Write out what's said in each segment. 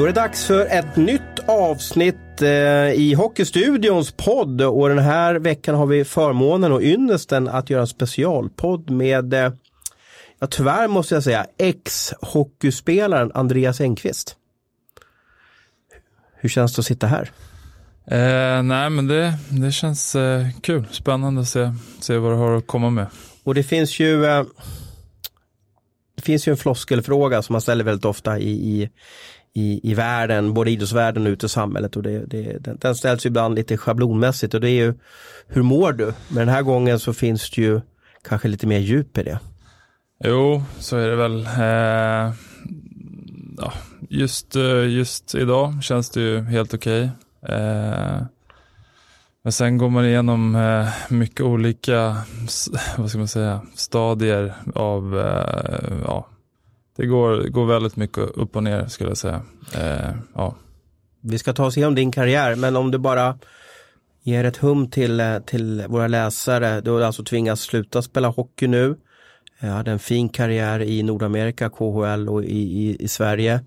Då är det dags för ett nytt avsnitt eh, i Hockeystudions podd och den här veckan har vi förmånen och ynnesten att göra en specialpodd med, eh, ja, tyvärr måste jag säga, ex-hockeyspelaren Andreas Engqvist. Hur känns det att sitta här? Eh, nej men det, det känns eh, kul, spännande att se, se vad du har att komma med. Och det finns ju eh, det finns ju en floskelfråga som man ställer väldigt ofta i, i, i, i världen, både idrottsvärlden och ute i samhället. Och det, det, den, den ställs ibland lite schablonmässigt och det är ju hur mår du? Men den här gången så finns det ju kanske lite mer djup i det. Jo, så är det väl. Eh, ja, just, eh, just idag känns det ju helt okej. Okay. Eh, men sen går man igenom eh, mycket olika, vad ska man säga, stadier av, eh, ja, det går, går väldigt mycket upp och ner skulle jag säga. Eh, ja. Vi ska ta oss igenom din karriär, men om du bara ger ett hum till, eh, till våra läsare. Du har alltså tvingats sluta spela hockey nu. Jag hade en fin karriär i Nordamerika, KHL och i, i, i Sverige.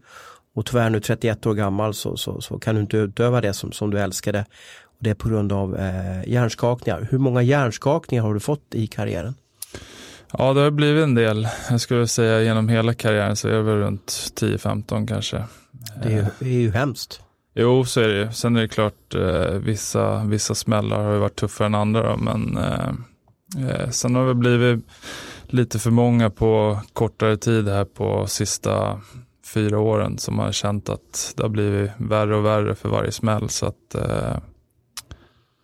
Och tyvärr nu 31 år gammal så, så, så, kan du inte utöva det som, som du älskade. Och det är på grund av eh, hjärnskakningar. Hur många hjärnskakningar har du fått i karriären? Ja, det har blivit en del. Jag skulle säga genom hela karriären så är det väl runt 10-15 kanske. Det är, ju, det är ju hemskt. Jo, så är det ju. Sen är det klart, eh, vissa, vissa smällar har ju varit tuffare än andra. Då, men eh, eh, sen har det blivit lite för många på kortare tid här på sista fyra åren som har känt att det har blivit värre och värre för varje smäll. Så att eh,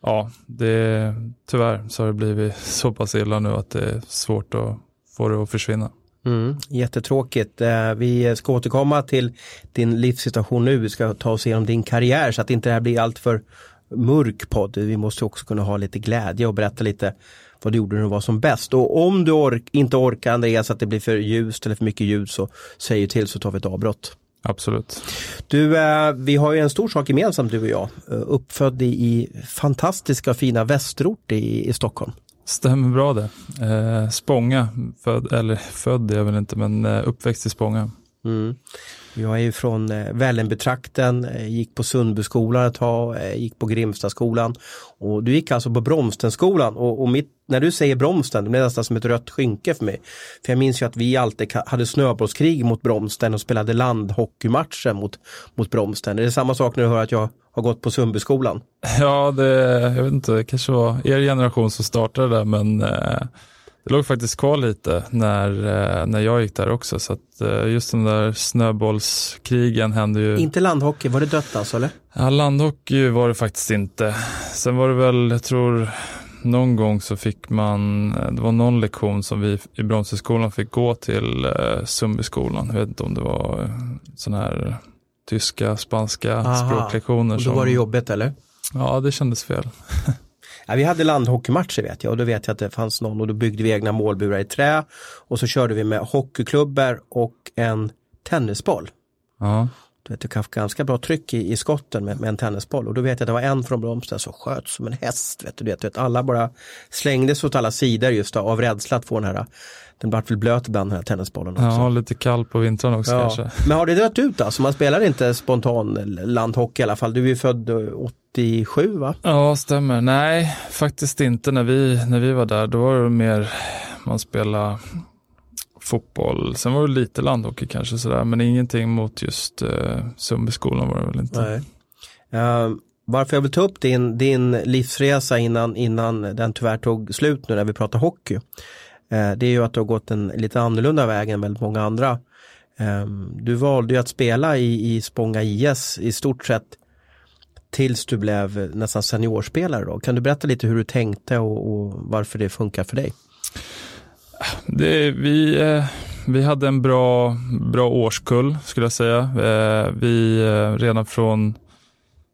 ja, det, tyvärr så har det blivit så pass illa nu att det är svårt att få det att försvinna. Mm, jättetråkigt. Eh, vi ska återkomma till din livssituation nu. Vi ska ta oss igenom din karriär så att inte det här blir allt för mörk podd. Vi måste också kunna ha lite glädje och berätta lite vad du gjorde när du var som bäst. Och om du ork inte orkar Andreas att det blir för ljust eller för mycket ljud så säg till så tar vi ett avbrott. Absolut. Du, eh, vi har ju en stor sak gemensamt du och jag. Eh, uppfödd i fantastiska fina västerort i, i Stockholm. Stämmer bra det. Eh, Spånga, född, eller född är jag väl inte men uppväxt i Spånga. Mm. Jag är ju från eh, Vällingbytrakten, eh, gick på Sundbyskolan ett tag, eh, gick på Grimstaskolan. Och du gick alltså på Bromstenskolan och, och mitt, när du säger Bromsten, det blir nästan som ett rött skynke för mig. För jag minns ju att vi alltid hade snöbollskrig mot Bromsten och spelade landhockeymatcher mot, mot Bromsten. Är det samma sak när du hör att jag har gått på Sundbyskolan? Ja, det, jag vet inte, det kanske var er generation som startade det men eh det låg faktiskt kvar lite när, eh, när jag gick där också. Så att eh, just de där snöbollskrigen hände ju. Inte landhockey, var det dött alltså eller? Ja, landhockey var det faktiskt inte. Sen var det väl, jag tror någon gång så fick man, eh, det var någon lektion som vi i Bromsöskolan fick gå till eh, Sundbyskolan. Jag vet inte om det var sån här tyska, spanska Aha. språklektioner. Och då var det jobbigt eller? Ja, det kändes fel. Ja, vi hade landhockeymatcher vet jag och då vet jag att det fanns någon och då byggde vi egna målburar i trä och så körde vi med hockeyklubbor och en tennisboll. Ja. Du vet, det kan ganska bra tryck i, i skotten med, med, en tennisboll och då vet jag att det var en från Bromsta som sköt som en häst. Vet du, vet, vet, alla bara slängdes åt alla sidor just då, av rädsla att få den här den vart väl blöt ibland den här tennisbollen också. Ja, lite kall på vintern också ja. kanske. Men har det dött ut alltså? Man spelar inte spontan landhockey i alla fall. Du är ju född 87 va? Ja, stämmer. Nej, faktiskt inte. När vi, när vi var där, då var det mer man spelade fotboll. Sen var det lite landhockey kanske sådär, men ingenting mot just uh, Sundbyskolan var det väl inte. Nej. Uh, varför jag vill ta upp din, din livsresa innan, innan den tyvärr tog slut nu när vi pratar hockey. Eh, det är ju att du har gått en lite annorlunda väg än väldigt många andra. Ehm, du valde ju att spela i, i Spånga IS i stort sett tills du blev nästan seniorspelare. Då. Kan du berätta lite hur du tänkte och, och varför det funkar för dig? Det, vi, eh, vi hade en bra, bra årskull skulle jag säga. Eh, vi redan från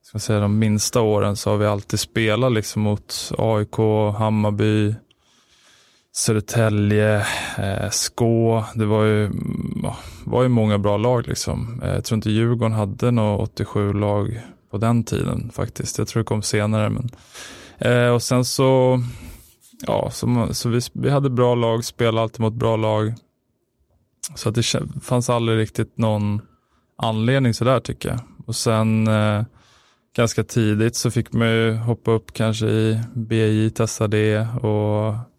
ska säga, de minsta åren så har vi alltid spelat liksom mot AIK, Hammarby, Södertälje, eh, Skå. Det var ju, var ju många bra lag. Liksom. Eh, jag tror inte Djurgården hade något 87-lag på den tiden faktiskt. Jag tror det kom senare. Men, eh, och sen så, ja, så, så vi, vi hade bra lag, spelade alltid mot bra lag. Så att det fanns aldrig riktigt någon anledning sådär tycker jag. Och sen eh, ganska tidigt så fick man ju hoppa upp kanske i BI, testa det och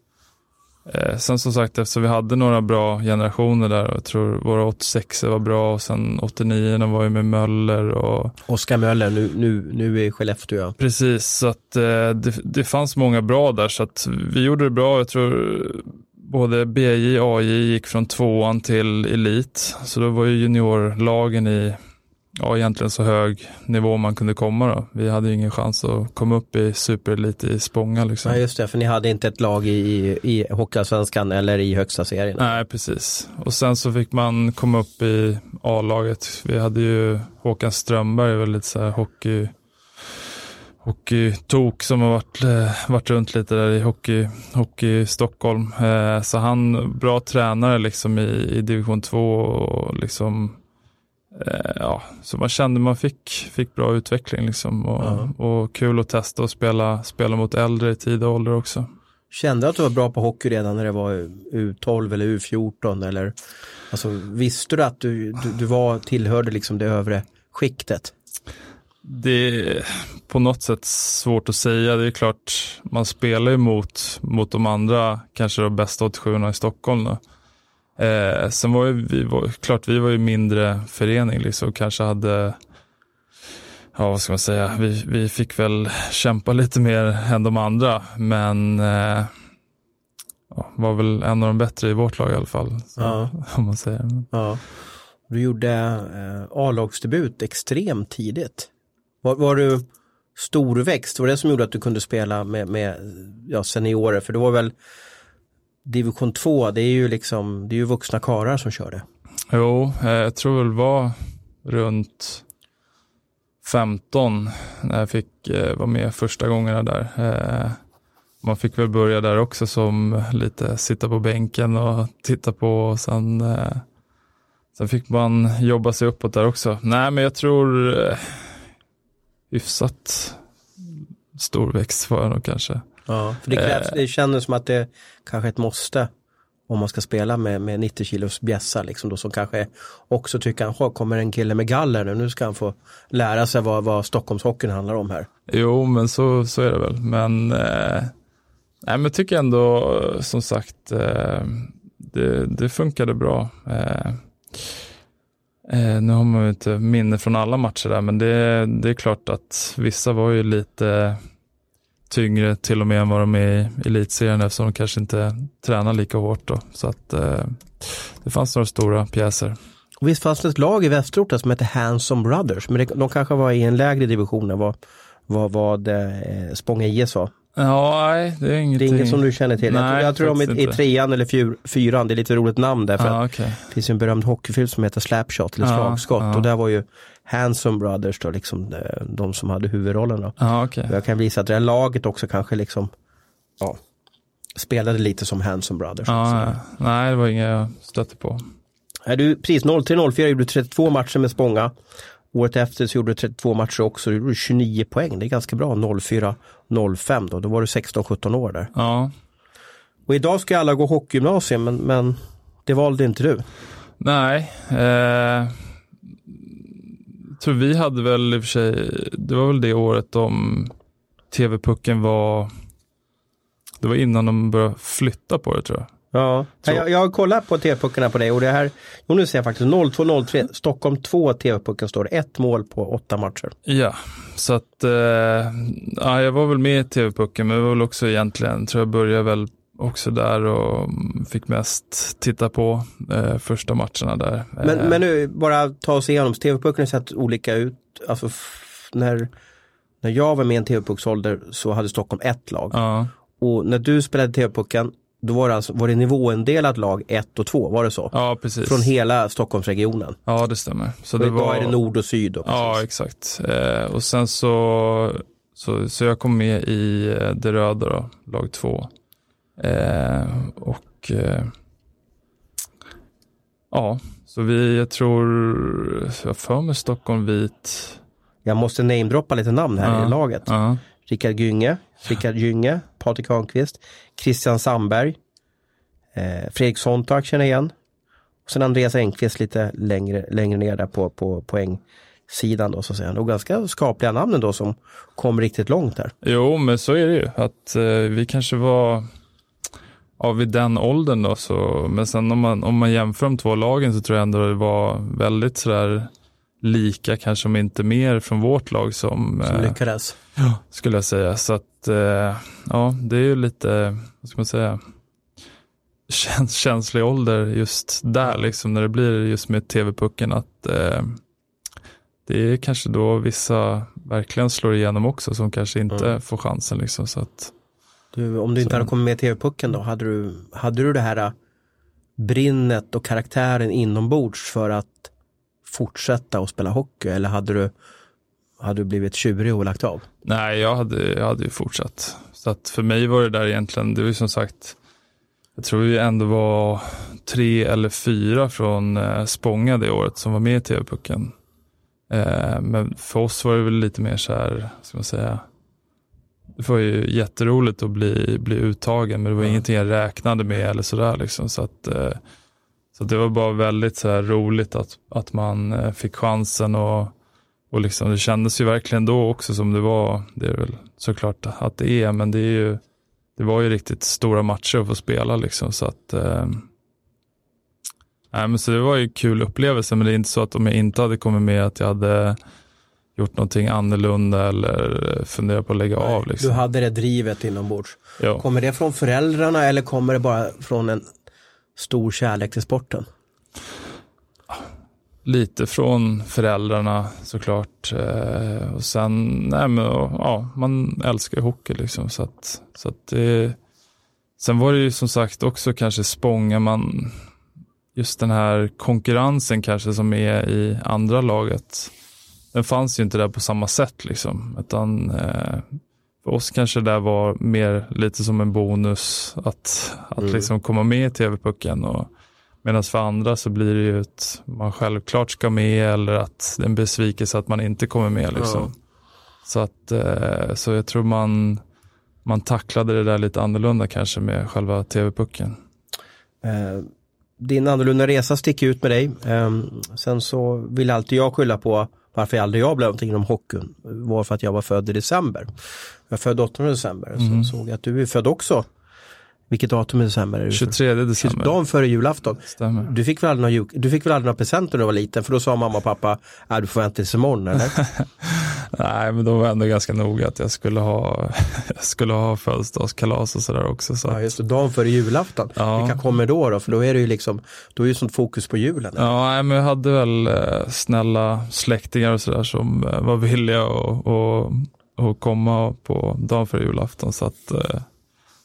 eh, sen som sagt eftersom vi hade några bra generationer där, jag tror våra 86 var bra och sen 89 var ju med Möller och Oskar Möller nu, nu, nu i Skellefteå. Ja. Precis, så att eh, det, det fanns många bra där så att vi gjorde det bra. Jag tror både BJ och AJ gick från tvåan till elit. Så då var ju juniorlagen i ja, egentligen så hög nivå man kunde komma. Då. Vi hade ju ingen chans att komma upp i superelit i Spånga. Liksom. Ja, just det, för ni hade inte ett lag i, i Hockeyallsvenskan eller i högsta serien. Nej, precis. Och sen så fick man komma upp i A-laget. Vi hade ju Håkan Strömberg, väldigt så här hockey hockeytok som har varit, eh, varit runt lite där i hockey, hockey Stockholm. Eh, så han, bra tränare liksom i, i division 2 och liksom ja, så man kände man fick, fick bra utveckling liksom och, uh -huh. och kul att testa och spela, spela mot äldre i tidig ålder också. Kände att du var bra på hockey redan när det var U12 eller U14 eller alltså, visste du att du, du, du var, tillhörde liksom det övre skiktet? Det är på något sätt svårt att säga. Det är klart, man spelar ju mot, mot de andra, kanske de bästa 87 i Stockholm. Då. Eh, sen var ju vi, var, klart vi var ju mindre förening liksom, kanske hade, ja vad ska man säga, vi, vi fick väl kämpa lite mer än de andra, men eh, var väl en av de bättre i vårt lag i alla fall. Så, ja. Om man säger. Ja. Du gjorde eh, A-lagsdebut extremt tidigt. Var, var du storväxt? Var det som gjorde att du kunde spela med, med ja, seniorer? För det var väl division 2, det är ju liksom, det är ju vuxna karar som kör det. Jo, eh, jag tror väl var runt 15 när jag fick eh, vara med första gångerna där. Eh, man fick väl börja där också som lite sitta på bänken och titta på och sen, sen fick man jobba sig uppåt där också. Nej men jag tror hyfsat storväxt var jag nog kanske. Ja, för det, krävs, det känns som att det kanske är ett måste om man ska spela med, med 90 kilos bjässar liksom då som kanske också tycker att kommer en kille med galler nu, nu ska han få lära sig vad, vad Stockholmshockeyn handlar om här. Jo, men så, så är det väl. Men, eh, nej, men jag tycker ändå som sagt eh, det, det funkade bra. Eh, Eh, nu har man ju inte minne från alla matcher där, men det, det är klart att vissa var ju lite tyngre till och med än vad de är i elitserien eftersom de kanske inte tränar lika hårt då. Så att eh, det fanns några stora pjäser. Och visst fanns det ett lag i västerort som hette Hanson Brothers, men det, de kanske var i en lägre division än vad, vad, vad eh, Spånga IS var. Ja, nej, det är ingenting. Det är inget som du känner till. Nej, jag, tror, jag tror de är i trean eller fyr, fyran, det är lite roligt namn där. För ah, okay. Det finns en berömd hockeyfilm som heter Slapshot, eller slagskott. Ah, ah. Och där var ju Hanson Brothers då, liksom eh, de som hade huvudrollen. Ah, okay. Jag kan visa att det här laget också kanske liksom, ja, spelade lite som Hanson Brothers. Ah, nej, det var inget jag stötte på. Är du, precis 03-04 gjorde 32 matcher med Spånga. Året efter så gjorde du 32 matcher också, du gjorde 29 poäng. Det är ganska bra, 04-05 då. Då var du 16-17 år där. Ja. Och idag ska alla gå hockeygymnasium men, men det valde inte du. Nej. Eh, tror vi hade väl i och för sig, det var väl det året om TV-pucken var, det var innan de började flytta på det tror jag. Ja, jag, jag har kollat på TV-puckarna på dig och det här, jo nu ser jag faktiskt 02-03, Stockholm 2 TV-pucken står det, ett mål på åtta matcher. Ja, så att eh, ja, jag var väl med i TV-pucken men det var väl också egentligen, tror jag började väl också där och fick mest titta på eh, första matcherna där. Men, eh. men nu, bara ta oss igenom, TV-pucken har sett olika ut, alltså när, när jag var med i en TV-pucksålder så hade Stockholm ett lag. Ja. Och när du spelade TV-pucken då var det, alltså, var det nivåindelat lag 1 och 2, var det så? Ja, precis. Från hela Stockholmsregionen? Ja, det stämmer. Så det var... är det nord och syd då? Precis. Ja, exakt. Eh, och sen så, så, så jag kom med i eh, det röda då, lag 2. Eh, och eh, ja, så vi, jag tror, jag för mig Stockholm vit. Jag måste namedroppa lite namn här ja, i laget. Ja. Rickard Gynge, Rickard Gynge, Patrik Hörnqvist, Christian Sandberg, eh, Fredrik Sontag känner igen. Sen Andreas Enqvist lite längre, längre ner där på, på poängsidan då så att säga. Och ganska skapliga namn ändå som kom riktigt långt där. Jo, men så är det ju. Att eh, vi kanske var ja, vid den åldern då. Så, men sen om man, om man jämför de två lagen så tror jag ändå det var väldigt sådär lika, kanske om inte mer från vårt lag som, som lyckades. Ja, skulle jag säga. Så att eh, ja, det är ju lite, vad ska man säga, käns känslig ålder just där, liksom när det blir just med tv-pucken att eh, det är kanske då vissa verkligen slår igenom också som kanske inte mm. får chansen. Liksom, så att, du, om du inte så. hade kommit med i tv-pucken då, hade du, hade du det här äh, brinnet och karaktären inombords för att fortsätta att spela hockey eller hade du, hade du blivit tjurig och lagt av? Nej, jag hade, jag hade ju fortsatt. Så att för mig var det där egentligen, det var ju som sagt, jag tror vi ändå var tre eller fyra från eh, Spånga det året som var med i TV-pucken. Eh, men för oss var det väl lite mer så här, ska man säga, det var ju jätteroligt att bli, bli uttagen men det var mm. ingenting jag räknade med eller sådär liksom. Så, att, eh, så det var bara väldigt så roligt att, att man eh, fick chansen och, och liksom, det kändes ju verkligen då också som det var, det är väl såklart att det är, men det är ju, det var ju riktigt stora matcher att få spela liksom så att Nej, men så det var ju kul upplevelse, men det är inte så att om jag inte hade kommit med att jag hade gjort någonting annorlunda eller funderat på att lägga Nej, av. Liksom. Du hade det drivet inombords. Ja. Kommer det från föräldrarna eller kommer det bara från en stor kärlek till sporten? Lite från föräldrarna såklart. Eh, och sen, nej men ja, man älskar hockey liksom. Så att, så att det, sen var det ju som sagt också kanske Spånga man, just den här konkurrensen kanske som är i andra laget. Den fanns ju inte där på samma sätt liksom. Utan eh, för oss kanske det där var mer lite som en bonus att, att mm. liksom komma med i TV-pucken. Medan för andra så blir det ju att man självklart ska med eller att det är en besvikelse att man inte kommer med. Liksom. Ja. Så, att, eh, så jag tror man, man tacklade det där lite annorlunda kanske med själva TV-pucken. Eh, din annorlunda resa sticker ut med dig. Um, sen så vill alltid jag skylla på varför aldrig jag blev någonting inom hockeyn var för att jag var född i december. Jag är född 8 december, mm. så såg jag att du är född också vilket datum i december? Är det 23 december. Dagen före julafton. Stämmer. Du fick väl aldrig några, du fick väl aldrig några presenter när du var liten? För då sa mamma och pappa, äh, du får vänta tills imorgon eller? Nej, men de var ändå ganska noga att jag skulle ha, jag skulle ha födelsedagskalas och sådär också. Så ja, just det. Dagen före julafton. Ja. Vilka kommer då då? För då är det ju liksom, då är det sånt fokus på julen. Eller? Ja, nej, men jag hade väl eh, snälla släktingar och sådär som eh, var villiga att komma på dagen före julafton. Så att, eh,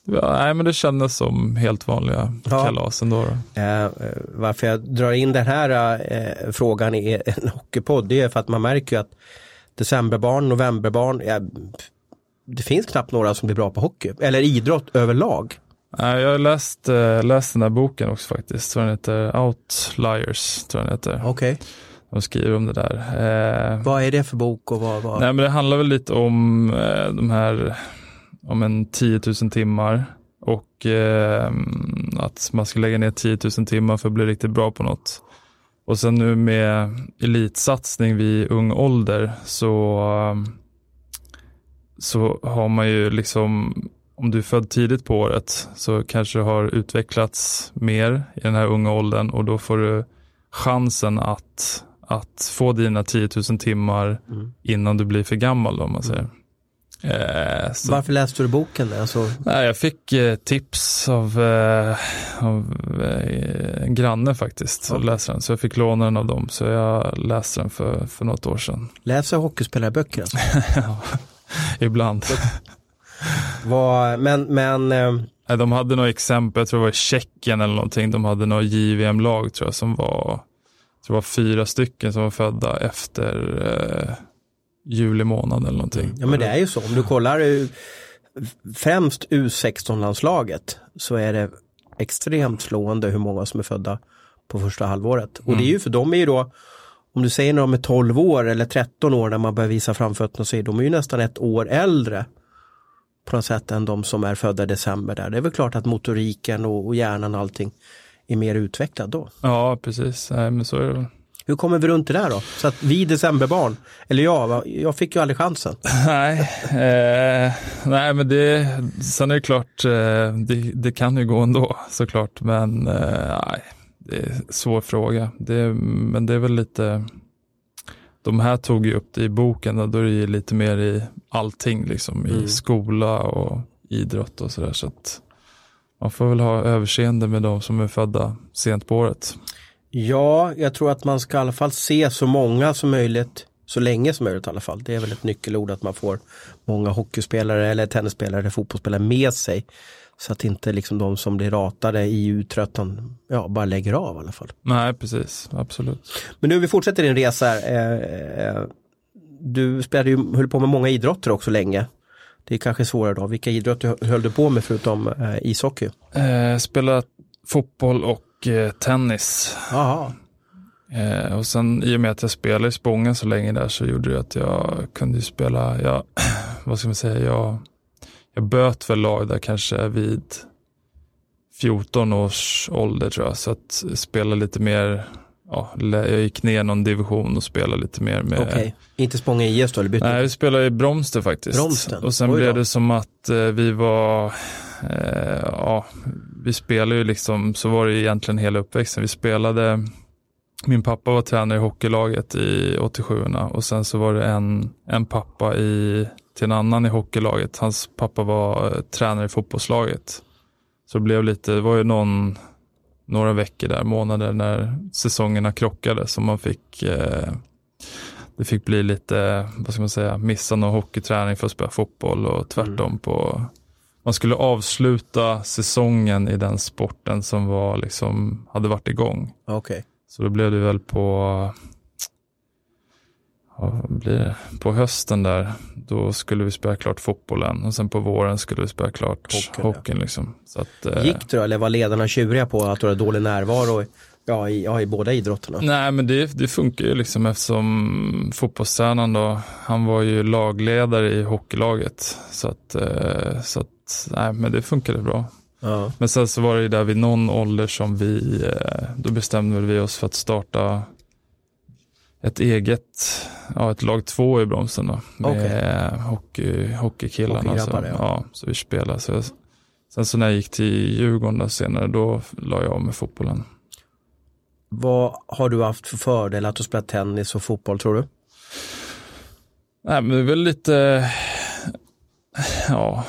Ja, nej, men det kändes som helt vanliga ja. kalas ändå. Eh, varför jag drar in den här eh, frågan i en hockeypodd, det är för att man märker att decemberbarn, novemberbarn, ja, det finns knappt några som blir bra på hockey, eller idrott överlag. Jag har läst, äh, läst den här boken också faktiskt, tror den heter Outliers. Tror den heter. Okay. De skriver om det där. Eh, vad är det för bok? och vad, vad... Nej, men Det handlar väl lite om eh, de här om en 10 000 timmar och eh, att man ska lägga ner 10 000 timmar för att bli riktigt bra på något. Och sen nu med elitsatsning vid ung ålder så, så har man ju liksom, om du är född tidigt på året så kanske har utvecklats mer i den här unga åldern och då får du chansen att, att få dina 10 000 timmar mm. innan du blir för gammal om man säger. Mm. Eh, så, Varför läste du boken? Alltså... Nej, jag fick eh, tips av, eh, av eh, en granne faktiskt. Okay. läsa den. Så jag fick låna den av dem. Så jag läste den för, för något år sedan. Läser hockeyspelarböcker alltså? ibland. Var, men, men eh... de hade några exempel, jag tror det var i Tjeckien eller någonting. De hade några JVM-lag tror jag som var, jag tror det var fyra stycken som var födda efter eh, juli månad eller någonting. Ja men det är ju så, om du kollar främst U16-landslaget så är det extremt slående hur många som är födda på första halvåret. Och mm. det är ju för de är ju då, om du säger när de är 12 år eller 13 år när man börjar visa framfötterna så är de är ju nästan ett år äldre på något sätt än de som är födda i december där. Det är väl klart att motoriken och, och hjärnan och allting är mer utvecklad då. Ja, precis. Nej, men så är det. Hur kommer vi runt det där då? Så att vi decemberbarn, eller jag, jag fick ju aldrig chansen. Nej, eh, nej men det, sen är det klart, eh, det, det, kan ju gå ändå såklart, men eh, nej, det är en svår fråga. Det, men det är väl lite, de här tog ju upp det i boken, och då är det ju lite mer i allting, liksom mm. i skola och idrott och sådär. Så att man får väl ha överseende med de som är födda sent på året. Ja, jag tror att man ska i alla fall se så många som möjligt så länge som möjligt i alla fall. Det är väl ett nyckelord att man får många hockeyspelare eller tennisspelare eller fotbollsspelare med sig. Så att inte liksom de som blir ratade i uttröttan ja, bara lägger av i alla fall. Nej, precis. Absolut. Men nu vi fortsätter din resa. Här. Eh, eh, du spelade ju, höll på med många idrotter också länge. Det är kanske svårare då. Vilka idrotter höll du på med förutom eh, ishockey? Eh, spelat fotboll och eh, tennis. Aha. Eh, och sen i och med att jag spelade i Spången så länge där så gjorde det att jag kunde spela, jag, vad ska man säga, jag, jag böt väl lag där kanske vid 14 års ålder tror jag. Så att spela lite mer, ja, jag gick ner någon division och spelade lite mer med. Okej, okay. inte Spånga IS då? Eller bytte? Nej, vi spelade i Bromster faktiskt. Bromsten. Och sen blev det som att eh, vi var eh, ja, vi spelade ju liksom, så var det egentligen hela uppväxten. Vi spelade, min pappa var tränare i hockeylaget i 87 och sen så var det en, en pappa i, till en annan i hockeylaget. Hans pappa var eh, tränare i fotbollslaget. Så det blev lite, det var ju någon, några veckor där, månader när säsongerna krockade som man fick eh, det fick bli lite, vad ska man säga, missa någon hockeyträning för att spela fotboll och tvärtom mm. på man skulle avsluta säsongen i den sporten som var liksom, hade varit igång. Okay. Så då blev det väl på, ja, blir det? på hösten där, då skulle vi spela klart fotbollen och sen på våren skulle vi spela klart hockeyn. hockeyn liksom. Så att, eh, Gick det då, eller var ledarna tjuriga på att du hade dålig närvaro? Ja i, ja, i båda idrotterna. Nej, men det, det funkar ju liksom eftersom fotbollstränaren då, han var ju lagledare i hockeylaget. Så att, eh, så att nej, men det funkade bra. Ja. Men sen så var det ju där vid någon ålder som vi, eh, då bestämde vi oss för att starta ett eget, ja ett lag två i bromsen då. Med okay. hockey, hockeykillarna. Så, ja, så vi spelade. Så, sen så när jag gick till Djurgården senare, då la jag av med fotbollen. Vad har du haft för fördel att du spelat tennis och fotboll tror du? Nej, men det är väl lite, ja,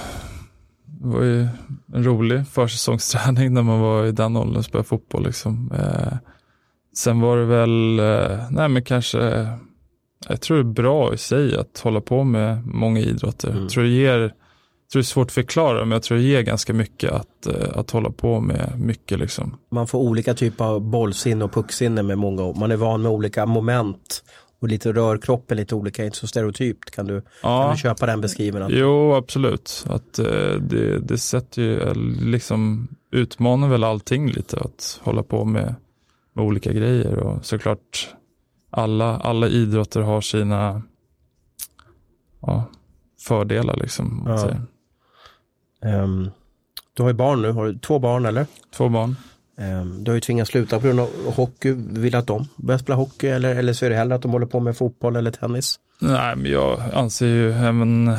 det var ju en rolig försäsongsträning när man var i den åldern och spelade fotboll. Liksom. Eh, sen var det väl, eh, nej men kanske, jag tror det är bra i sig att hålla på med många idrotter. Mm. Jag tror det ger, jag tror det är svårt att förklara men jag tror det ger ganska mycket att, eh, att hålla på med mycket. Liksom. Man får olika typer av bollsinne och pucksinne med många, man är van med olika moment och lite rör kroppen lite olika, inte så stereotypt. Kan du, ja. kan du köpa den beskrivningen? Jo, absolut. Att, eh, det, det sätter ju, eh, liksom utmanar väl allting lite att hålla på med, med olika grejer och såklart alla, alla idrotter har sina ja, fördelar liksom. Ja. Um, du har ju barn nu, har du två barn eller? Två barn. Ehm, du har ju tvingats sluta på grund av hockey. Vill att de börjar spela hockey eller, eller så är det hellre att de håller på med fotboll eller tennis? Nej, men jag anser ju även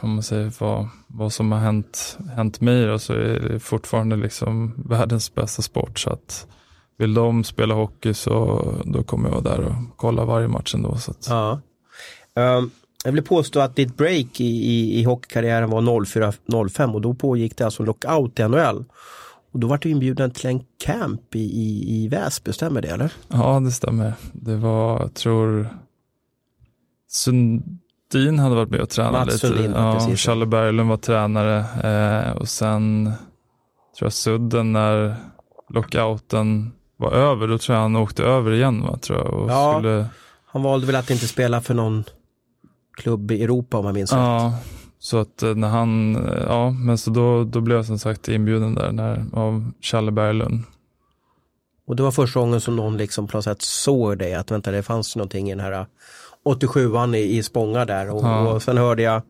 om man säger vad, vad som har hänt, hänt mig då, så är det fortfarande liksom världens bästa sport. Så att vill de spela hockey så då kommer jag vara där och kolla varje match ändå. Så att... ja. Um, jag vill påstå att ditt break i, i, i hockeykarriären var 04-05 och då pågick det alltså lockout i NHL. Och då var du inbjuden till en camp i, i, i Väsby, stämmer det eller? Ja, det stämmer. Det var, jag tror, Sundin hade varit med och tränat Mats lite. Sundin, ja, precis. Charlie Berglund var tränare eh, och sen tror jag Sudden när lockouten var över, då tror jag han åkte över igen. Va, tror jag, och ja, skulle... han valde väl att inte spela för någon klubb i Europa om man minns ja, rätt. Så att eh, när han, eh, ja, men så då, då blev jag som sagt inbjuden där när, av Challe Berglund. Och det var första gången som någon liksom på något sätt såg dig, att vänta det fanns någonting i den här 87an i, i Spånga där och, ja. och sen hörde jag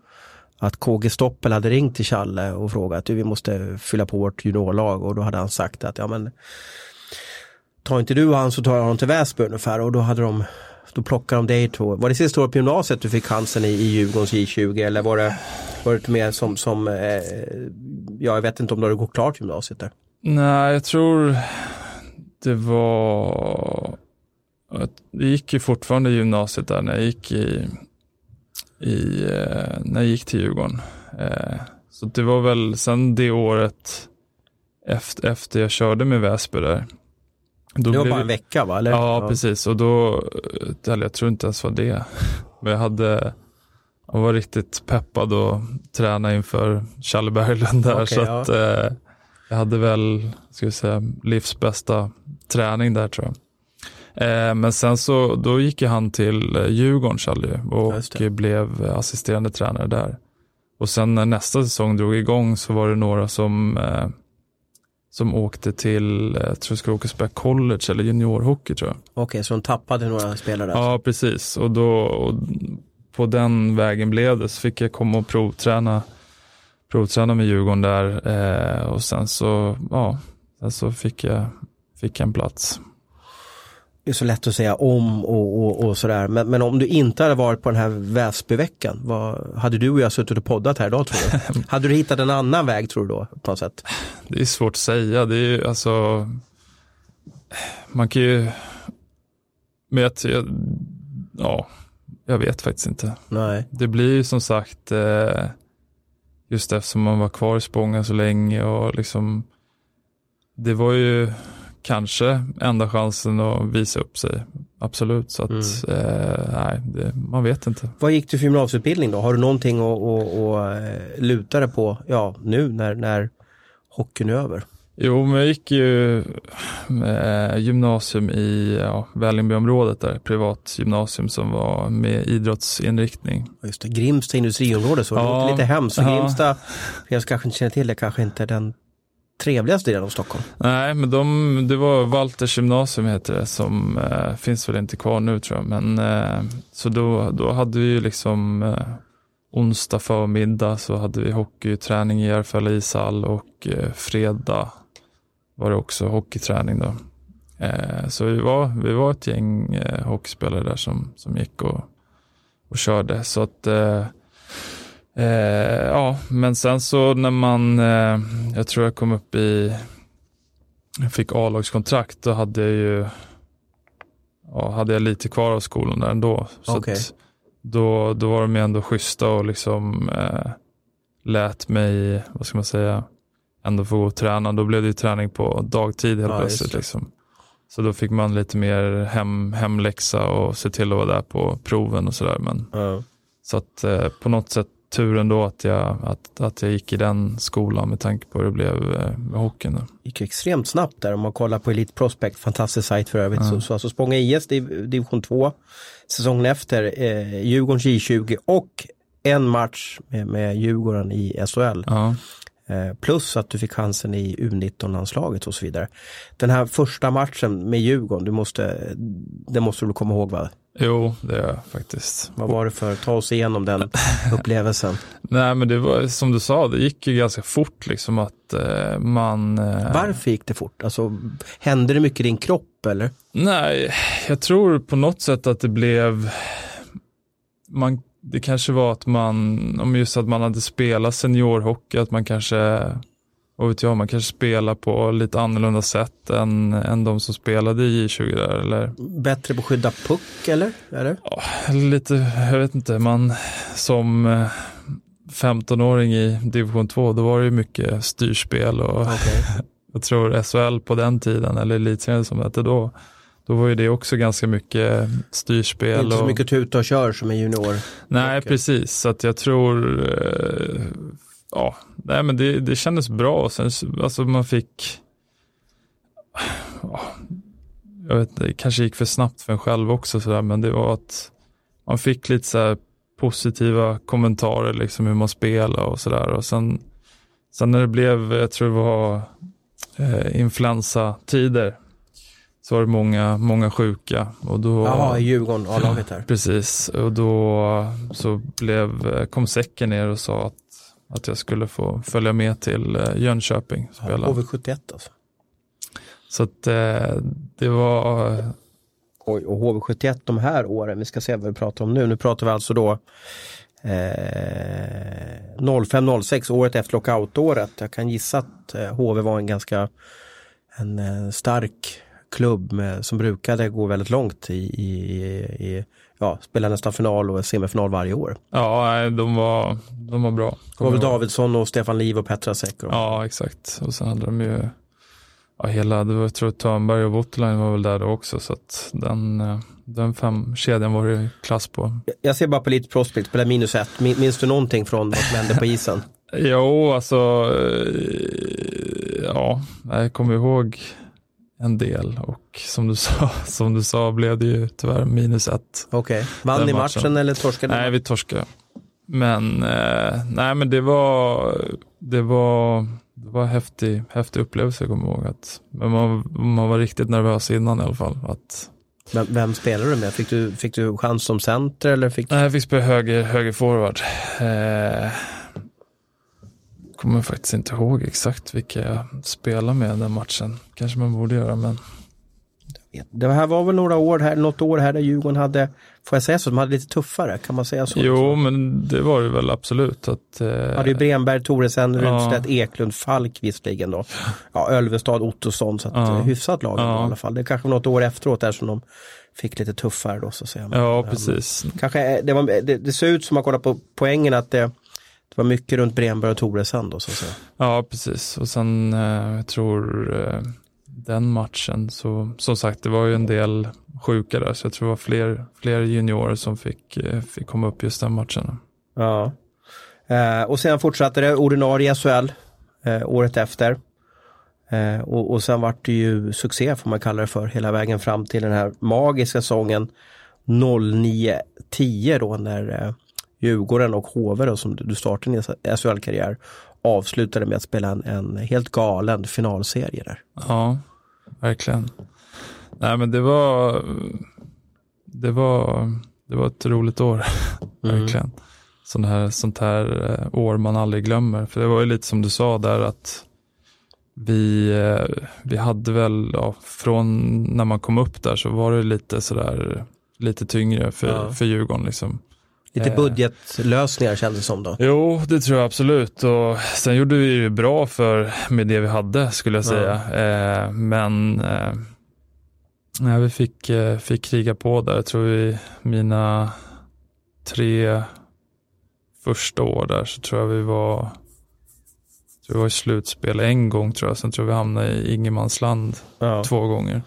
att KG Stoppel hade ringt till Challe och frågat att vi måste fylla på vårt juniorlag och då hade han sagt att ja men tar inte du han så tar jag honom till Väsby ungefär och då hade de då plockar de dig två. Var det sista året på gymnasiet du fick chansen i, i Djurgårdens J20 eller var det, var det mer som, som eh, ja jag vet inte om du hade gått klart gymnasiet där? Nej, jag tror det var, det gick ju fortfarande gymnasiet där när jag gick i, i eh, när jag gick till Djurgården. Eh, så det var väl sen det året efter, efter jag körde med Väsby där. Då det var bara en vecka va? Eller? Ja, ja, precis och då, eller jag tror inte ens var det. Men jag hade, jag var riktigt peppad och träna inför Challe Berglund där. Okay, så att eh, jag hade väl, ska vi säga, livs bästa träning där tror jag. Eh, men sen så, då gick han till eh, Djurgården, Challe, och blev assisterande tränare där. Och sen när nästa säsong drog igång så var det några som eh, som åkte till, eh, jag tror jag skulle åka spela college eller juniorhockey tror jag. Okej, okay, så de tappade några spelare? Ja, precis. Och då, och på den vägen blev det. Så fick jag komma och provträna, provträna med Djurgården där eh, och sen så, ja, sen så fick jag, fick jag en plats är så lätt att säga om och, och, och sådär. Men, men, om du inte hade varit på den här Väsbyveckan, vad, hade du och jag suttit och poddat här idag tror du? hade du hittat en annan väg tror du då på något sätt? Det är svårt att säga. Det är ju alltså, man kan ju, men jag, ja, jag vet faktiskt inte. Nej. Det blir ju som sagt, eh, just eftersom man var kvar i Spånga så länge och liksom, det var ju kanske enda chansen att visa upp sig. Absolut, så att mm. eh, nej, det, man vet inte. Vad gick du för gymnasieutbildning då? Har du någonting att, att, att eh, luta dig på ja, nu när, när hockeyn är över? Jo, men jag gick ju eh, gymnasium i ja, Vällingbyområdet där, privat gymnasium som var med idrottsinriktning. Just det, Grimsta industriområde så, ja, det låter lite hemskt. Ja. Grimsta, jag kanske inte känner till det, kanske inte den trevligaste delen av Stockholm? Nej, men de, det var Walters gymnasium heter det som eh, finns väl inte kvar nu tror jag. Men, eh, så då, då hade vi ju liksom eh, onsdag förmiddag så hade vi hockeyträning i Järfälla ishall och eh, fredag var det också hockeyträning då. Eh, så vi var, vi var ett gäng eh, hockeyspelare där som, som gick och, och körde. Så att eh, eh, ja, men sen så när man, eh, jag tror jag kom upp i, jag fick A-lagskontrakt, då hade jag ju, ja, hade jag lite kvar av skolan där ändå. Så okay. då, då var de ändå schyssta och liksom eh, lät mig, vad ska man säga, ändå få gå och träna. Då blev det ju träning på dagtid helt ja, plötsligt. Liksom. Så då fick man lite mer hem, hemläxa och se till att vara där på proven och sådär. ja. Så att eh, på något sätt tur ändå att jag, att, att jag gick i den skolan med tanke på hur det blev eh, med hockeyn. Det gick extremt snabbt där om man kollar på Elite Prospect, fantastisk sajt för övrigt. Ja. Så, så alltså Spånga IS div, division 2, säsongen efter eh, Djurgårdens J20 och en match med, med Djurgården i SHL. Ja. Eh, plus att du fick chansen i U19-landslaget och så vidare. Den här första matchen med Djurgården, du måste, det måste du komma ihåg va? Jo, det gör jag faktiskt. Vad var det för, ta oss igenom den upplevelsen. Nej men det var som du sa, det gick ju ganska fort liksom att eh, man... Eh... Varför gick det fort? Alltså, hände det mycket i din kropp eller? Nej, jag tror på något sätt att det blev, man, det kanske var att man, om just att man hade spelat seniorhockey, att man kanske och vet jag, man kanske spelar på lite annorlunda sätt än, än de som spelade i J20 där, eller? Bättre på att skydda puck eller? eller? Ja, lite, jag vet inte, man som 15-åring eh, i division 2, då var det ju mycket styrspel och okay. jag tror SHL på den tiden, eller elitserien som det hette då, då var ju det också ganska mycket styrspel. Inte så och... mycket tuta och kör som en junior. Nej, okay. precis. Så att jag tror eh, ja, nej men det, det kändes bra. Sen, alltså man fick, jag vet det kanske gick för snabbt för en själv också sådär, men det var att man fick lite så positiva kommentarer, liksom hur man spelar och sådär. Och sen, sen när det blev, jag tror det var eh, influensatider, så var det många, många sjuka. Och då, Jaha, i Djurgården, A-laget här. Precis, och då så blev, kom säcken ner och sa att att jag skulle få följa med till eh, Jönköping. Spela. HV71 alltså? Så att eh, det var... Oj, och HV71 de här åren, vi ska se vad vi pratar om nu. Nu pratar vi alltså då eh, 05-06, året efter lockoutåret. Jag kan gissa att eh, HV var en ganska en stark klubb med, som brukade gå väldigt långt i, i, i ja, spela nästan final och semifinal varje år. Ja, de var, de var bra. Det var väl Davidsson och Stefan Liv och Petra Säck. Ja, exakt. Och sen hade de ju ja, hela, det var, jag tror Törnberg och Voutilainen var väl där då också. Så att den, den fem kedjan var det klass på. Jag ser bara på lite prospect, spelar minus ett. Minns du någonting från vad som hände på isen? jo, alltså, ja, jag kommer ihåg en del och som du sa, som du sa blev det ju tyvärr minus ett. Okej, okay. vann ni matchen. matchen eller torskade Nej, vi torskade. Men, eh, nej men det var, det var, det var en häftig, häftig upplevelse jag kommer ihåg. Att, men man, man var riktigt nervös innan i alla fall. Att, men vem spelade du med? Fick du, fick du chans som center eller? Fick Nej, jag fick spela höger, höger forward. Eh, kommer faktiskt inte ihåg exakt vilka jag spelade med den matchen. Kanske man borde göra men. Det här var väl några år här, något år här där Djurgården hade, får jag säga så, de hade lite tuffare, kan man säga så? Jo, men det var det väl absolut. Att, eh... Ja, det är Bremberg, Toresen, Rudstedt, ja. Eklund, Falk visserligen då. Ja, Ölvestad, Ottosson, så att ja. hyfsat lag ja. i alla fall. Det är kanske något år efteråt där som de fick lite tuffare då så att säga. Ja, precis. Kanske, det, var, det, det ser ut som man kollar på poängen att det det var mycket runt Bremberg och Toresen då så att säga. Ja, precis. Och sen eh, jag tror eh, den matchen så som sagt det var ju en del sjuka där så jag tror det var fler, fler juniorer som fick, eh, fick komma upp just den matchen. Ja. Eh, och sen fortsatte det ordinarie SHL eh, året efter. Eh, och, och sen vart det ju succé får man kalla det för hela vägen fram till den här magiska säsongen 09-10 då när Djurgården och HV som du startade din SHL-karriär avslutade med att spela en, en, helt galen finalserie där. Ja, verkligen. Nej men det var det var, det var ett roligt år, mm. verkligen. Sån här, sånt här eh, år man aldrig glömmer. För det var ju lite som du sa där att vi, eh, vi hade väl, ja, från när man kom upp där så var det lite sådär, lite tyngre för, ja. för Djurgården liksom. Lite eh. budgetlösningar kändes det som då. Jo, det tror jag absolut. Och sen gjorde vi det bra för med det vi hade skulle jag säga. Ja. Eh, men eh, ja, vi fick, fick kriga på där. Jag tror vi mina tre första år där så tror jag vi var tror vi var i slutspel en gång tror jag. Sen tror jag vi hamnade i ingenmansland ja. två gånger.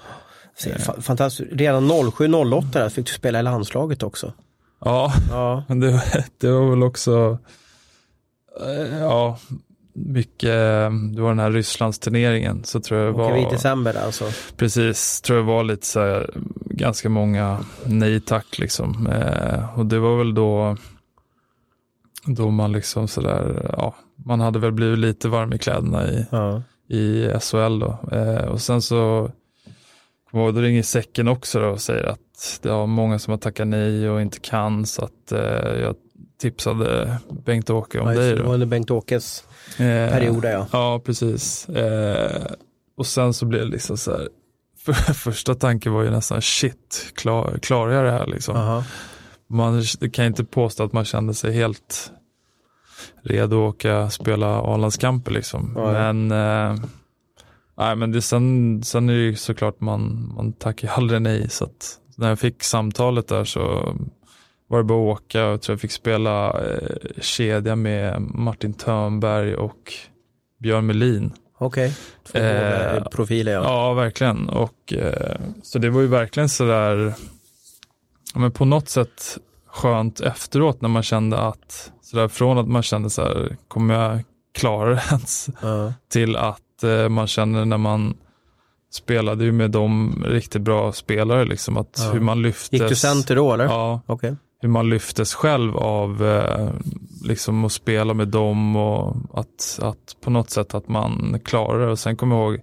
Fantastiskt. Redan 07-08 fick du spela i landslaget också. Ja, ja. men det, det var väl också, eh, ja, mycket, det var den här Rysslandsturneringen så tror jag det var. i december alltså? Precis, tror jag var lite så här, ganska många nej tack liksom. Eh, och det var väl då, då man liksom sådär, ja, man hade väl blivit lite varm i kläderna i, ja. i SHL då. Eh, och sen så, då ringer säcken också då och säger att det var många som har tackat nej och inte kan så att eh, jag tipsade Bengt-Åke om ja, dig. Det var under Bengt-Åkes eh, period ja. Ja, precis. Eh, och sen så blev det liksom så här, för, första tanken var ju nästan shit, klar, klarar jag det här liksom? -huh. Man kan inte påstå att man kände sig helt redo att åka spela A-landskamper liksom. Uh -huh. Men eh, Nej men det, sen, sen är det ju såklart man, man tackar aldrig nej så att när jag fick samtalet där så var det bara att åka och jag tror jag fick spela eh, kedja med Martin Törnberg och Björn Melin. Okej, okay. två eh, profiler ja. Ja, verkligen. Och, eh, så det var ju verkligen sådär, men på något sätt skönt efteråt när man kände att, sådär, från att man kände så här, kommer jag klara det ens? Uh. Till att eh, man känner när man spelade ju med de riktigt bra spelare liksom. Att ja. hur man lyftes. Gick du center då eller? Ja. Okay. Hur man lyftes själv av eh, liksom att spela med dem och att, att på något sätt att man klarade det. Och sen kommer jag ihåg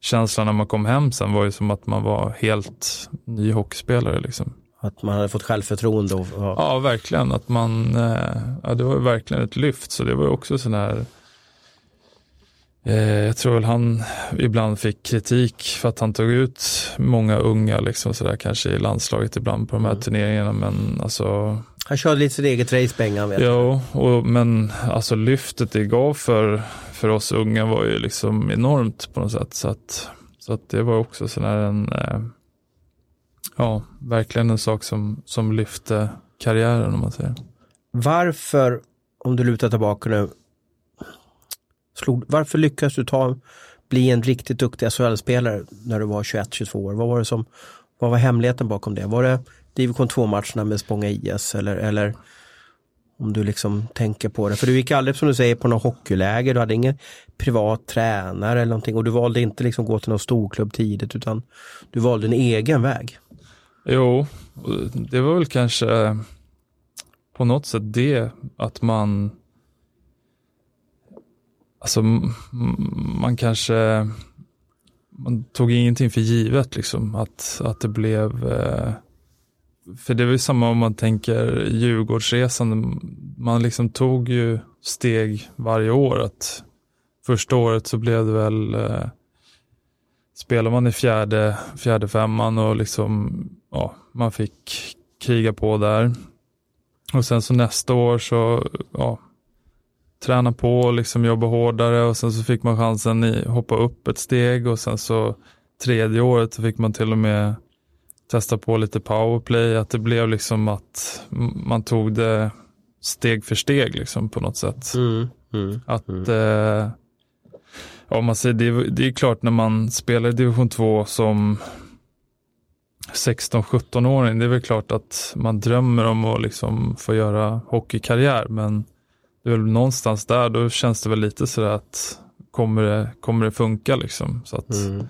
känslan när man kom hem sen var ju som att man var helt ny hockeyspelare liksom. Att man hade fått självförtroende och, ja. ja, verkligen. Att man, eh, ja, det var verkligen ett lyft. Så det var ju också sån här jag tror väl han ibland fick kritik för att han tog ut många unga, liksom sådär, kanske i landslaget ibland på de här mm. turneringarna. Men alltså, han körde lite sitt eget race Bengan. Jo, och, men alltså lyftet det gav för, för oss unga var ju liksom enormt på något sätt. Så att, så att det var också sådär en, eh, ja, verkligen en sak som, som lyfte karriären om man säger. Varför, om du lutar tillbaka nu, slog, varför lyckades du ta, bli en riktigt duktig SHL-spelare när du var 21-22 år? Vad var det som, vad var hemligheten bakom det? Var det division 2-matcherna med Spånga IS eller, eller om du liksom tänker på det. För du gick aldrig som du säger på något hockeyläger, du hade ingen privat tränare eller någonting och du valde inte liksom gå till någon storklubb tidigt utan du valde en egen väg. Jo, det var väl kanske på något sätt det att man Alltså man kanske man tog ingenting för givet liksom att, att det blev eh, för det är väl samma om man tänker Djurgårdsresan. Man liksom tog ju steg varje år. Att första året så blev det väl eh, spelar man i fjärde, fjärde femman och liksom ja, man fick kriga på där. Och sen så nästa år så ja, träna på och liksom jobba hårdare och sen så fick man chansen att hoppa upp ett steg och sen så tredje året så fick man till och med testa på lite powerplay, att det blev liksom att man tog det steg för steg liksom på något sätt. Mm, mm, att mm. Eh, ja, man säger, det, det är klart när man spelar i division 2 som 16-17-åring, det är väl klart att man drömmer om att liksom få göra hockeykarriär, men det är väl någonstans där, då känns det väl lite sådär att kommer det, kommer det funka liksom? Så att, mm.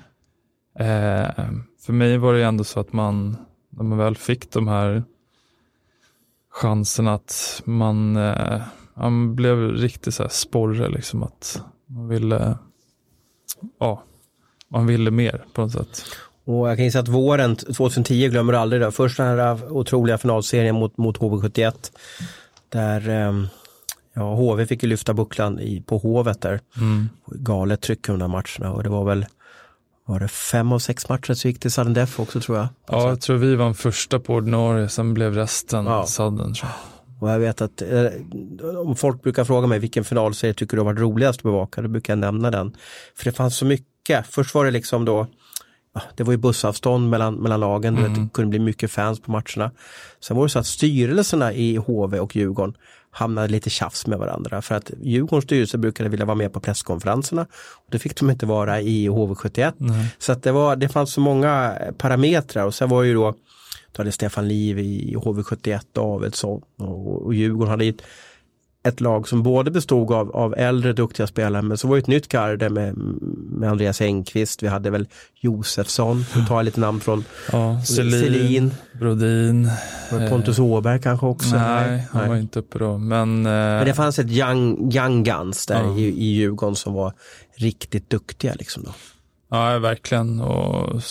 eh, för mig var det ändå så att man, när man väl fick de här chanserna att man, eh, man blev riktigt så här sporre liksom att man ville, ja, man ville mer på något sätt. Och jag kan gissa att våren 2010 glömmer aldrig det. Först den här otroliga finalserien mot, mot HV71. Där eh, ja, HV fick ju lyfta bucklan i, på Hovet där. Mm. Galet tryck under matcherna och det var väl var det fem av sex matcher så gick det sudden death också tror jag. Ja, jag tror vi var första på ordinarie, sen blev resten ja. sudden. Och jag vet att eh, om folk brukar fråga mig vilken finalserie tycker du har varit roligast att bevaka, då brukar jag nämna den. För det fanns så mycket. Först var det liksom då det var ju bussavstånd mellan, mellan lagen, mm. det kunde bli mycket fans på matcherna. Sen var det så att styrelserna i HV och Djurgården hamnade lite tjafs med varandra för att Djurgårdens styrelse brukade vilja vara med på presskonferenserna. Och det fick de inte vara i HV71. Mm. Så att det, var, det fanns så många parametrar och sen var ju då då hade Stefan Liv i HV71 Davidsson och, och Djurgården hade ett ett lag som både bestod av, av äldre duktiga spelare men så var det ett nytt garde med, med Andreas Engqvist, vi hade väl Josefsson, för att ta lite namn från ja, Selin, Brodin. Pontus eh, Åberg kanske också? Nej, han nej. var inte uppe då. Men, eh, men det fanns ett young, young guns där ja. i, i Djurgården som var riktigt duktiga. Liksom då. Ja, verkligen. Och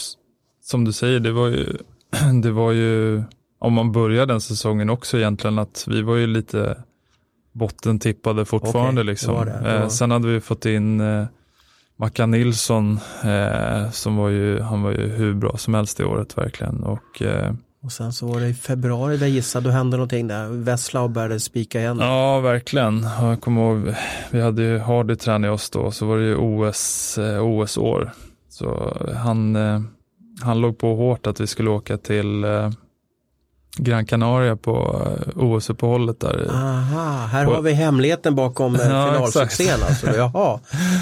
som du säger, det var ju, det var ju om man börjar den säsongen också egentligen, att vi var ju lite bottentippade fortfarande. Okay, liksom. Det det, eh, sen hade vi fått in eh, Mackan Nilsson, eh, som var ju, han var ju hur bra som helst det året verkligen. Och, eh, och sen så var det i februari där gissar då hände någonting där. Veslau började spika igen. Ja, verkligen. Jag kommer ihåg, vi hade ju Hardy tränat oss då, så var det ju OS, eh, OS-år. Så han, eh, han låg på hårt att vi skulle åka till eh, Gran Canaria på eh, OS-uppehållet där. Aha, här på... har vi hemligheten bakom ja, finalsuccén. Alltså. Jaha.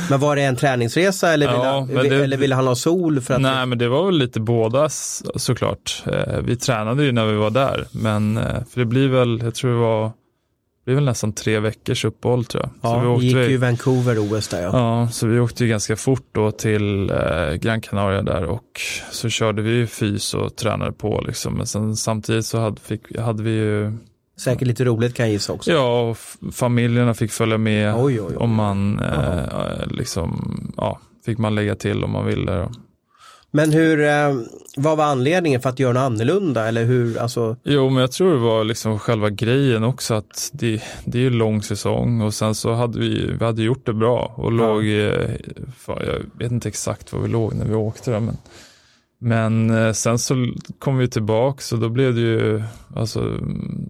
Men var det en träningsresa eller ville, ja, det... eller ville han ha sol? För att Nej, men det var väl lite båda såklart. Eh, vi tränade ju när vi var där, men eh, för det blir väl, jag tror det var är väl nästan tre veckors uppehåll tror jag. Ja, så vi åkte gick ju Vancouver OS där ja. Ja, så vi åkte ju ganska fort då till eh, Gran Canaria där och så körde vi ju fys och tränade på liksom. Men sen samtidigt så hade, fick, hade vi ju Säkert lite roligt kan jag gissa också. Ja, och familjerna fick följa med oj, oj, oj. om man eh, liksom, ja, fick man lägga till om man ville. Då. Men hur, eh, vad var anledningen för att göra något annorlunda? Eller hur, alltså... Jo, men jag tror det var liksom själva grejen också att det, det är ju lång säsong och sen så hade vi, vi hade gjort det bra och ja. låg, fan, jag vet inte exakt var vi låg när vi åkte där, men, men eh, sen så kom vi tillbaka och då blev det ju, alltså, mm,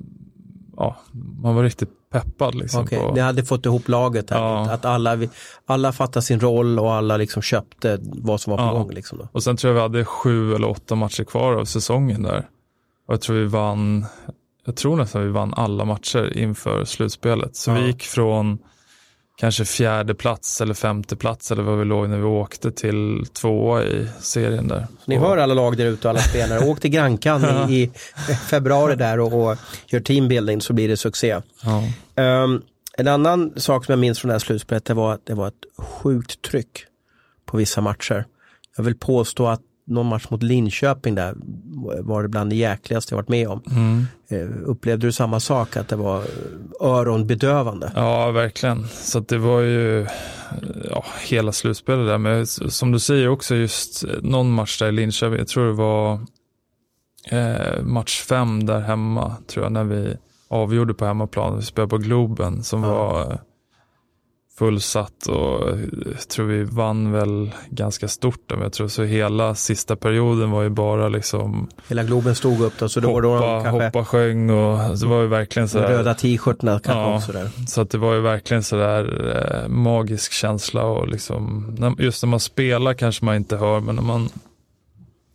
ja, man var riktigt peppad. Liksom okay. på... Ni hade fått ihop laget här, ja. att alla, alla fattade sin roll och alla liksom köpte vad som var på ja. gång. Liksom då. Och sen tror jag vi hade sju eller åtta matcher kvar av säsongen där. Och jag tror vi vann, jag tror nästan vi vann alla matcher inför slutspelet. Så ja. vi gick från kanske fjärde plats eller femte plats eller vad vi låg när vi åkte till tvåa i serien där. Så ni hör alla lag där ute och alla spelare. Åk till Grankan i, i, februari där och, och gör teambuilding så blir det succé. Ja. Um, en annan sak som jag minns från det här slutspelet det var att det var ett sjukt tryck på vissa matcher. Jag vill påstå att någon match mot Linköping där var det bland det jäkligaste jag varit med om. Mm. Eh, upplevde du samma sak, att det var öronbedövande? Ja, verkligen. Så det var ju ja, hela slutspelet där. Men som du säger också, just någon match där i Linköping, jag tror det var eh, match fem där hemma, tror jag, när vi avgjorde på hemmaplan. Vi spelade på Globen som ja. var fullsatt och jag tror vi vann väl ganska stort. Men jag tror så hela sista perioden var ju bara liksom Hela Globen stod upp då så då hoppa, var de kanske Hoppa, sjöng och det var ju verkligen sådär Röda t-shirtarna kanske ja, också där. Så att det var ju verkligen sådär eh, magisk känsla och liksom just när man spelar kanske man inte hör men när man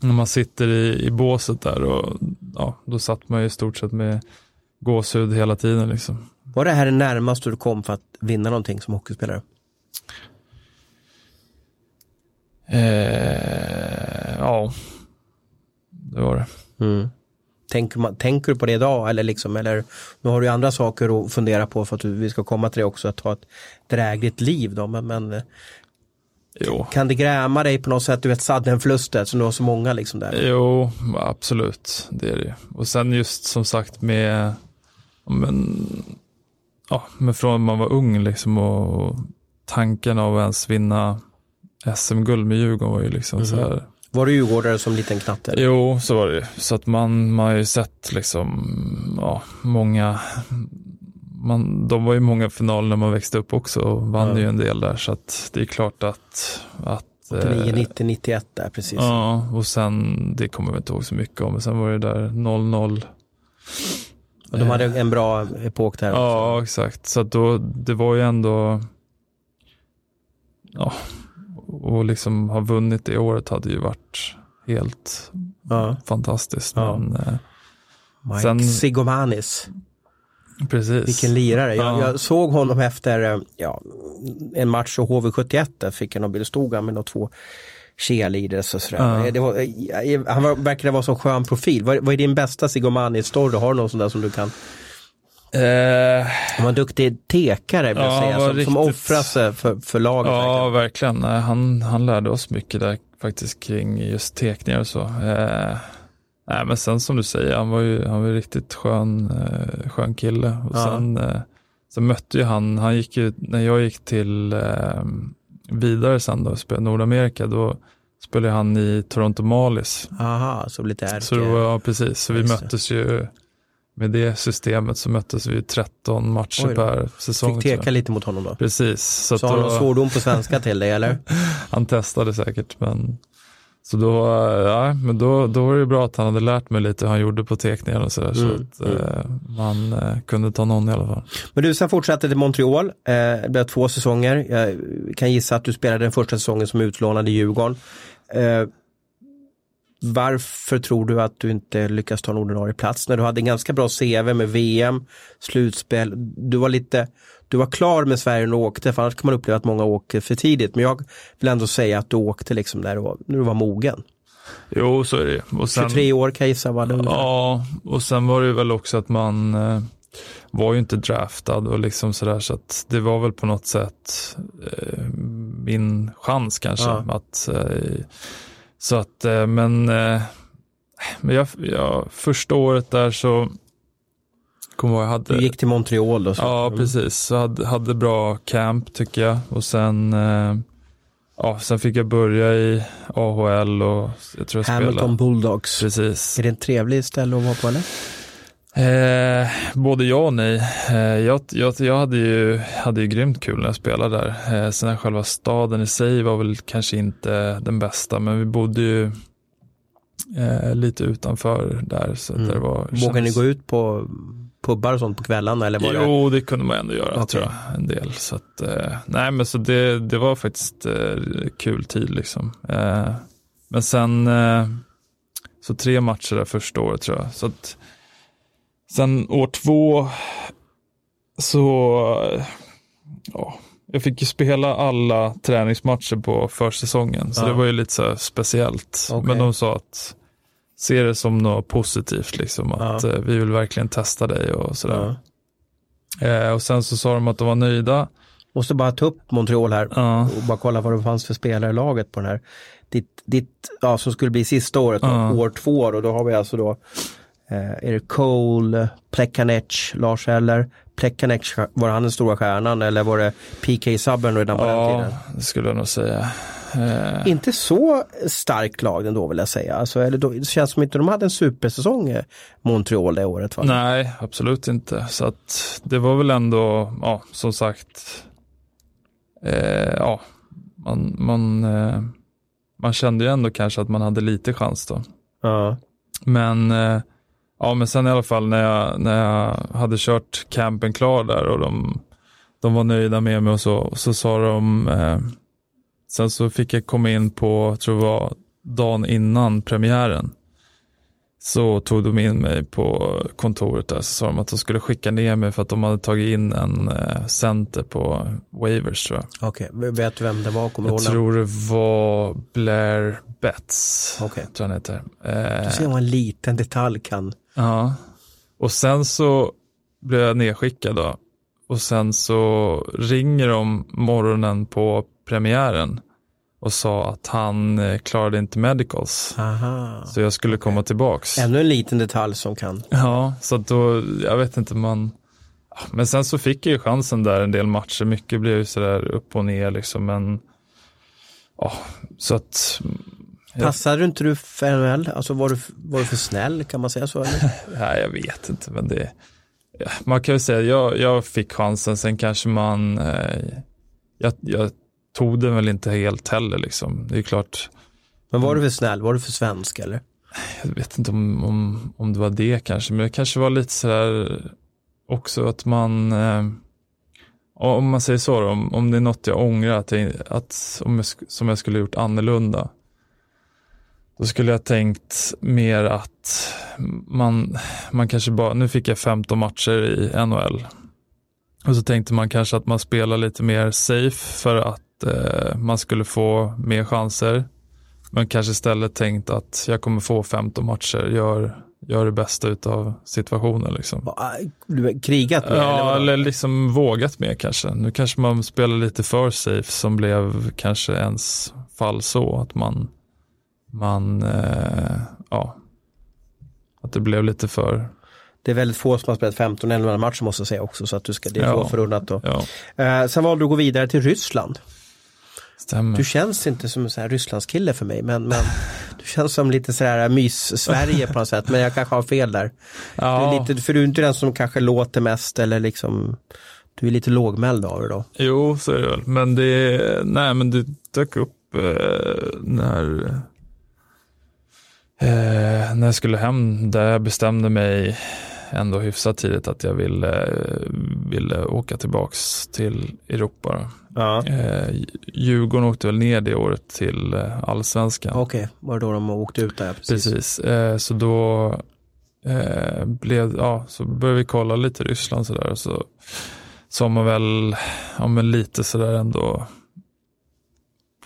när man sitter i, i båset där och ja, då satt man ju i stort sett med gåshud hela tiden liksom. Var det här det närmaste du kom för att vinna någonting som hockeyspelare? Eh, ja, det var det. Mm. Tänker, man, tänker, du på det idag eller liksom, eller nu har du andra saker att fundera på för att vi ska komma till det också, att ha ett drägligt liv då, men, men eh. Kan det gräma dig på något sätt, du vet sudden-förluster som du har så många liksom där? Jo, absolut, det är det. Och sen just som sagt med men, ja, men från man var ung liksom och tanken av att ens vinna SM-guld med Djurgården var ju liksom mm. så här. Var du djurgårdare som liten knatte? Jo, så var det ju. Så att man, man har ju sett liksom, ja, många, man, de var ju många finaler när man växte upp också och vann mm. ju en del där. Så att det är klart att, att 89, 90, 91 där precis. Ja, och sen, det kommer jag inte ihåg så mycket om, men sen var det där 0-0 och de hade en bra epok där. Ja, också. exakt. Så då, det var ju ändå, ja, och liksom ha vunnit det året hade ju varit helt ja. fantastiskt. Ja. Men, eh, Mike sen, Sigomanis. Precis. Vilken lirare. Jag, jag, såg honom efter eh, ja, en match och HV71 där fick jag någon bild, stod han med de två cheerleaders och sådär. Det var, eh, han var, verkade vara så skön profil. Vad, vad är din bästa Sigomani-story? Har du någon sån där som du kan? Uh, han var en duktig tekare vill ja, säga, som, riktigt... som offrar sig för, för laget. Ja, verkligen. verkligen. Han, han lärde oss mycket där faktiskt kring just tekningar och så. Uh, nej, men sen som du säger, han var ju han var riktigt skön, uh, skön kille. Och ja. sen, uh, sen mötte ju han, han gick ju, när jag gick till vidare sen då spelade Nordamerika, då spelade han i Toronto Marlies. Aha, så lite ärke. Så då, ja, precis. Så vi möttes ju med det systemet så möttes vi 13 matcher per säsong. Fick teka lite mot honom då? Precis. Så Sa han någon svordom på svenska till dig eller? han testade säkert men så då, ja, men då, då var det bra att han hade lärt mig lite hur han gjorde på teckningar och sådär. Mm, så att mm. eh, man eh, kunde ta någon i alla fall. Men du sen fortsatte till Montreal, eh, det blev två säsonger. Jag kan gissa att du spelade den första säsongen som utlånad i Djurgården. Varför tror du att du inte lyckas ta en ordinarie plats när du hade en ganska bra CV med VM, slutspel, du var lite, du var klar med Sverige när du åkte, för annars kan man uppleva att många åker för tidigt. Men jag vill ändå säga att du åkte liksom när du var, när du var mogen. Jo, så är det. Och sen, 23 år kan jag gissa var det Ja, och sen var det väl också att man eh, var ju inte draftad och liksom sådär så att det var väl på något sätt eh, min chans kanske ja. att eh, så att, eh, men, eh, men jag, jag, första året där så Kommer jag hade, du gick till Montreal då? Så. Ja, precis. Så hade, hade bra camp tycker jag. Och sen, eh, ja, sen fick jag börja i AHL och jag tror jag Hamilton spelade. Bulldogs. Precis. Är det en trevlig ställe att vara på eller? Eh, både ja och nej. Eh, jag, jag, jag hade ju, hade ju grymt kul när jag spelade där. Eh, sen själva staden i sig var väl kanske inte den bästa, men vi bodde ju eh, lite utanför där. Så Mm. det var, Vågar ni kändes- gå ut på pubbar och sånt på kvällarna eller var det? Jo, det kunde man ändå göra Okej. tror jag, en del. Så att, eh, nej men så det, det var faktiskt eh, kul tid liksom. Eh, men sen, eh, så tre matcher där första året tror jag. Så att, sen år två så, eh, ja, jag fick ju spela alla träningsmatcher på försäsongen. Så Ja. det var ju lite så speciellt. Okej. Men de sa att se det som något positivt, liksom, att Ja. eh, vi vill verkligen testa dig och sådär. Ja. Eh, och sen så sa de att de var nöjda. Måste bara ta upp Montreal här Ja, och bara kolla vad det fanns för spelare i laget på den här. Ditt, ditt ja, som skulle bli sista året, då, Ja. år två och då har vi alltså då eh, är det Cole, Plekanec, Lars Eller. Plekanec, var han den stora stjärnan eller var det PK Subban redan på den ja tiden? det skulle jag nog säga. Eh, Inte så starkt lag ändå vill jag säga. Alltså, eller då, det känns som inte de hade en supersäsong eh, Montreal det året. Va? nej, absolut inte. Så att det var väl ändå, ja, som sagt, eh, ja, man, man, eh, man kände ju ändå kanske att man hade lite chans då. Ja. Men, eh, ja, men sen i alla fall när jag, när jag hade kört campen klar där och de, de var nöjda med mig och så, så sa de, eh, sen så fick jag komma in på, tror det var dagen innan premiären. Så tog de in mig på kontoret där, så sa de att de skulle skicka ner mig för att de hade tagit in en eh, center på waivers tror jag. Okej, vet du vem det var? Kommer Jag namn? tror det var Blair Betts, Okej. tror han heter. Eh, Du ser vad en liten detalj kan. Ja, och sen så blev jag nedskickad då. Och sen så ringer de morgonen på premiären och sa att han eh, klarade inte medicals. Aha. Så jag skulle komma tillbaks. Ännu en liten detalj som kan. Ja, så att då, jag vet inte, man... Ja, Men sen så fick jag ju chansen där en del matcher. Mycket blev ju sådär upp och ner liksom, men... Ja, så att... Ja. Passade du inte du för NHL? Alltså var du, var du för snäll, kan man säga så? Eller? Nej, jag vet inte, men det... Man kan ju säga, jag, jag fick chansen, sen kanske man... Eh, jag, jag tog den väl inte helt heller liksom. Det är klart, Men var du för snäll? Var du för svensk eller? jag vet inte om, om, om det var det kanske, men det kanske var lite sådär också att man... Eh, om man säger så då, om, om det är något jag ångrar, att, jag, att om jag, som jag skulle gjort annorlunda. Då skulle jag tänkt mer att man, man kanske bara, nu fick jag 15 matcher i NHL. Och så tänkte man kanske att man spelar lite mer safe för att eh, man skulle få mer chanser. Men kanske istället tänkt att jag kommer få 15 matcher, gör, gör det bästa utav situationen liksom. Krigat eller Ja, vadå? eller liksom vågat mer kanske. Nu kanske man spelar lite för safe som blev kanske ens fall så att man, man, eh, ja, att det blev lite för, Det är väldigt få som har spelat 15 eller matcher måste jag säga också så att du ska, det är Ja. få förunnat då. ja, Eh, sen valde du att gå vidare till Ryssland. Stämmer. Du känns inte som en sån här Rysslandskille för mig men, men du känns som lite sådär mys-Sverige på något sätt men jag kanske har fel där. Du ja, är lite, för du är inte den som kanske låter mest eller liksom du är lite lågmäld av dig då. jo, så är det väl. Men det, nej men det dök upp eh, när, eh, när jag skulle hem, där jag bestämde mig ändå hyfsat tidigt att jag ville, ville åka tillbaks till Europa. Ja. Eh, Djurgården åkte väl ner det året till eh, allsvenskan. Okej, var det då de åkte ut där? Precis. Precis, eh, så då eh, blev, ja, så började vi kolla lite Ryssland sådär så sa man väl, ja men lite sådär ändå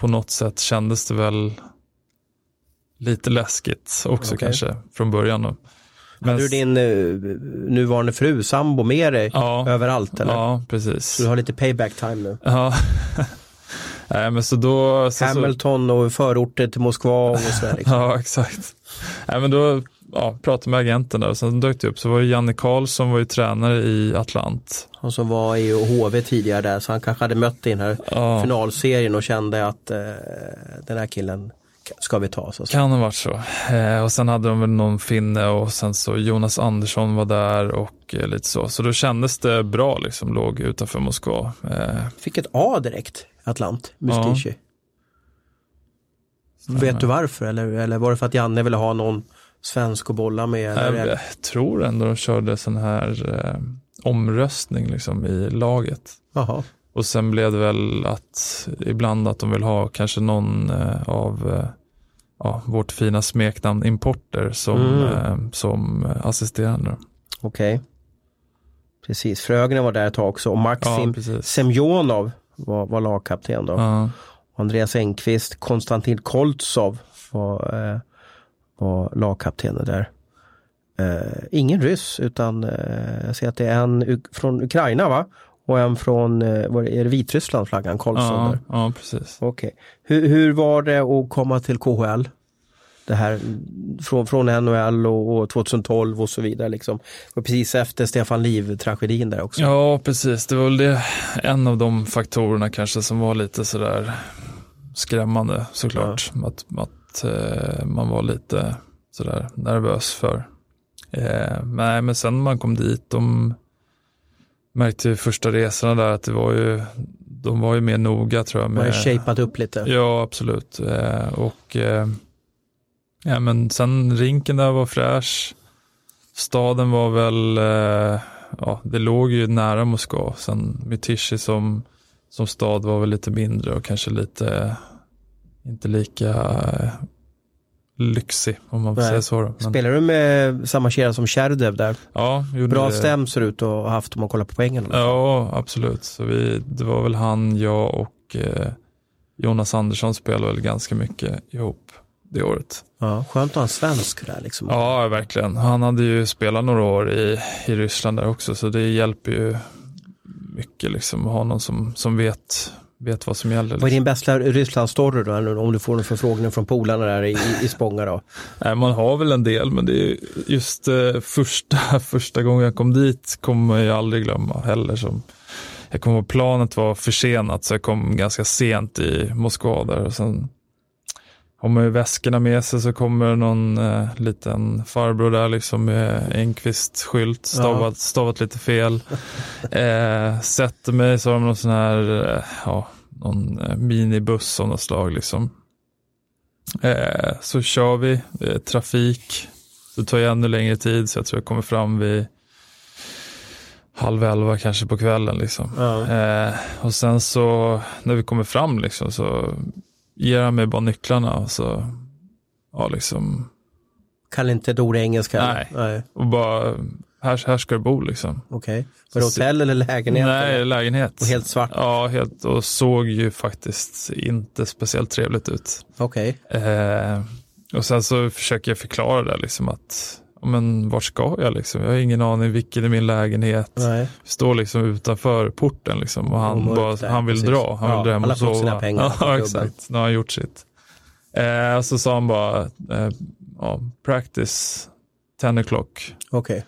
på något sätt kändes det väl lite läskigt också Okej. kanske från början. Då. Hade du din uh, nuvarande fru, sambo med dig ja, överallt eller? ja, precis. Så du har lite payback time nu? Ja. Nej, men så då... Så, Hamilton och förorter till Moskva och sådär. Liksom. Ja, exakt. Nej, men då ja, pratade med agenten där och sen dök det upp så var det Janne Karlsson var ju tränare i Atlant. Han som var i HV tidigare där så han kanske hade mött i den här Ja. finalserien och kände att eh, den här killen ska vi ta. Så att säga. Kan ha varit så. Eh, och sen hade de väl någon finne och sen så Jonas Andersson var där och eh, lite så. Så då kändes det bra liksom, låg utanför Moskva. Eh, Fick ett A direkt, Atlant, Mustici. stämmer. Vet du varför eller, eller var det för att Janne ville ha någon svensk att bolla med? Eller, jag, jag tror ändå de körde sån här eh, omröstning liksom i laget. Jaha, Och sen blev det väl att ibland att de vill ha kanske någon eh, av eh, ja, vårt fina smeknamn Importer som, Mm. eh, som assisterande. okej. Precis, Frögren var där ett tag också och Ja, Maxim precis. Semjonov var, var lagkapten då. Ja, Andreas Engqvist, Konstantin Koltsov var, eh, var lagkaptener där. Eh, ingen ryss utan eh, jag ser att det är en från Ukraina va? Och en från, eh, var det, är det Vitryssland flaggan, Koltsov ja, ja, precis. Okej. Hur, hur var det att komma till KHL? Det här från, från NHL och, och 2012 och så vidare liksom. Och precis efter Stefan Liv-tragedin där också. Ja, precis. Det var väl det, en av de faktorerna kanske som var lite sådär skrämmande såklart. Att, att eh, man var lite sådär nervös för. Eh, nej, men sen när man kom dit, de märkte första resorna där att det var ju, de var ju mer noga tror jag. Man har Med, ju shapat upp lite. Ja, absolut. Eh, och eh, ja, men sen rinken där var fräsch. Staden var väl, eh, ja, det låg ju nära Moskva. Sen Mytishi som, som stad var väl lite mindre och kanske lite, inte lika eh, lyxig om man får säga så. Men, Spelar du med samma kedja som Sherdev där? ja, gjorde Bra det. stäm ser ut ha haft om man kollar på poängen. Ja, absolut. Så vi, det var väl han, jag och eh, Jonas Andersson spelade väl ganska mycket ihop det året. Ja, skönt att ha en svensk där liksom. Ja, verkligen. Han hade ju spelat några år i, i Ryssland där också, så det hjälper ju mycket liksom att ha någon som, som vet, vet vad som gäller. Vad är Liksom. din bästa Rysslandsstory då? Om du får en förfrågning från polarna där i, i, Spånga då? Nej, man har väl en del, men det är just eh, första, första gången jag kom dit kommer ju aldrig glömma heller. Som, jag kommer ihåg planet var försenat, så jag kom ganska sent i Moskva där. Och sen har man ju väskorna med sig så kommer någon eh, liten farbror där liksom med Enqvist-skylt, stavat, stavat lite fel. Eh, sätter mig så har de någon sån här, eh, ja, någon eh, minibuss av något slag liksom. Eh, så kör vi, eh, trafik, det tar ju ännu längre tid så jag tror jag kommer fram vid halv elva kanske på kvällen liksom. Ja. Eh, och sen så när vi kommer fram liksom så ger han mig bara nycklarna så, ja liksom, Kan inte ett ord engelska? Nej. Nej. och bara, här, här ska du bo liksom. Okej. Var det hotell eller lägenhet? Nej, eller? lägenhet. Och helt svart? Ja, helt, och såg ju faktiskt inte speciellt trevligt ut. Okej. Eh, och sen så försöker jag förklara det liksom att, men vart ska jag liksom? Jag har ingen aning vilken är min lägenhet. Nej. Står liksom utanför porten liksom och han, Och bara, där, han vill precis. dra. Han Ja, vill dra hem och sova. sina pengar Ja, exakt. Nu har han gjort sitt. Eh, så sa han bara, eh, ja, practice 10 o'clock Okej.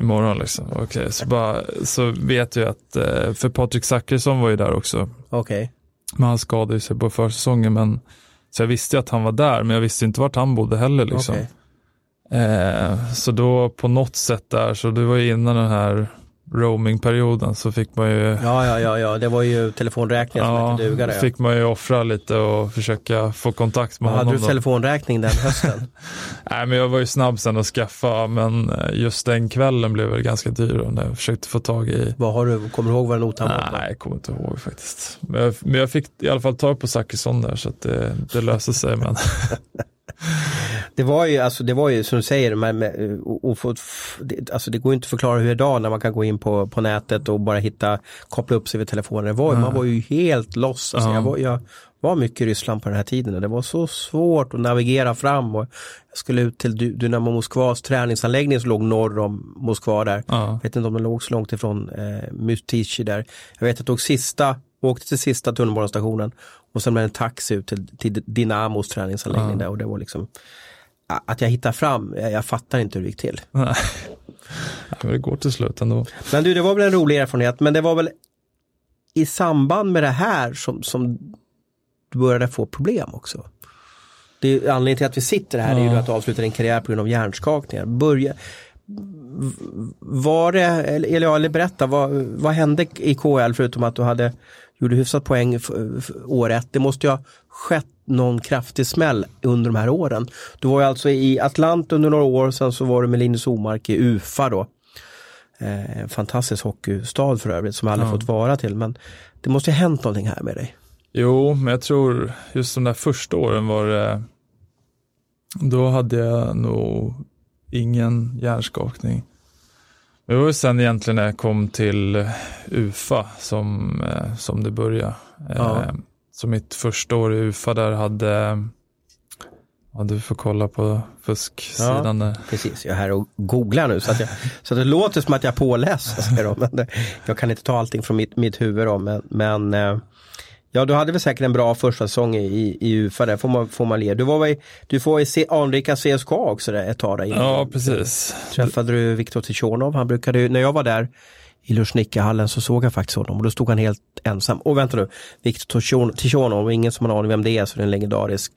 imorgon liksom. Okej, så, bara, så vet jag att, eh, för Patrik Zackrisson var ju där också. Okej. Men han skadade sig på försäsongen. Men, så jag visste ju att han var där, men jag visste inte vart han bodde heller. Liksom. Okej. Eh, så då på något sätt där, så det var ju innan den här roamingperioden så fick man ju, Ja, ja, ja, ja, det var ju telefonräkningen som ja, inte dugade. Ja. fick man ju offra lite och försöka få kontakt med Hade honom. du då. telefonräkning den hösten? Nej, men jag var ju snabb sen att skaffa, men eh, just den kvällen blev väl ganska dyr när jag försökte få tag i vad har du, kommer du ihåg vad notan var? Nej, jag kommer inte ihåg faktiskt. Men jag, men jag fick i alla fall tag på Zachrisson där så att det, det löste sig. Men Det var ju, alltså det var ju som du säger, med, och, och det, alltså det går inte att förklara hur idag när man kan gå in på, på nätet och bara hitta, koppla upp sig vid telefonen. Det var, ju- Man var ju helt loss. Alltså Ja. jag, var, jag var mycket i Ryssland på den här tiden och det var så svårt att navigera fram. Och jag skulle ut till Dy- Dynamo Moskvas träningsanläggning som låg norr om Moskva där. ja, Jag vet inte om den låg så långt ifrån eh, Mystici där. Jag vet att jag tog sista, åkte till sista tunnelbanestationen och sen blev det en taxi ut till, till Dynamos träningsanläggning Ja. där och det var liksom att jag hittar fram, jag, jag fattar inte hur det gick till. Nej. Men det går till slut ändå. Men du, det var väl en rolig erfarenhet, men det var väl i samband med det här som, som du började få problem också? Det är, anledningen till att vi sitter här ja. är ju att du avslutar din karriär på grund av hjärnskakningar. Börja, var det, eller, eller berätta, vad, vad hände i KL förutom att du hade gjorde hyfsat poäng år ett. Det måste ju ha skett någon kraftig smäll under de här åren. Du var ju alltså i Atlant under några år, sen så var du med Linus Omark i UFA då. Eh, en fantastisk hockeystad för övrigt som alla ja. fått vara till. Men det måste ha hänt någonting här med dig. Jo, men jag tror just de där första åren var det, då hade jag nog ingen hjärnskakning. Det var sen egentligen när jag kom till UFA som, eh, som det började. Ja. Eh, så mitt första år i UFA där hade, ja du får kolla på fusksidan ja, där. Precis, jag är här och googlar nu så att, jag, så att det låter som att jag är påläst. Jag kan inte ta allting från mitt, mitt huvud då, men, men eh, Ja, du hade väl säkert en bra första säsong i, i UFA där, får man, får man le. Du var väl, du får i anrika CSKA också där, ett tag där innan. Ja, precis. Träffade du Viktor Tichonov, han brukade när jag var där i Lushnikahallen så såg jag faktiskt honom och då stod han helt ensam. Och vänta nu, Viktor Tichonov, ingen som har aning vem det är, så det är en legendarisk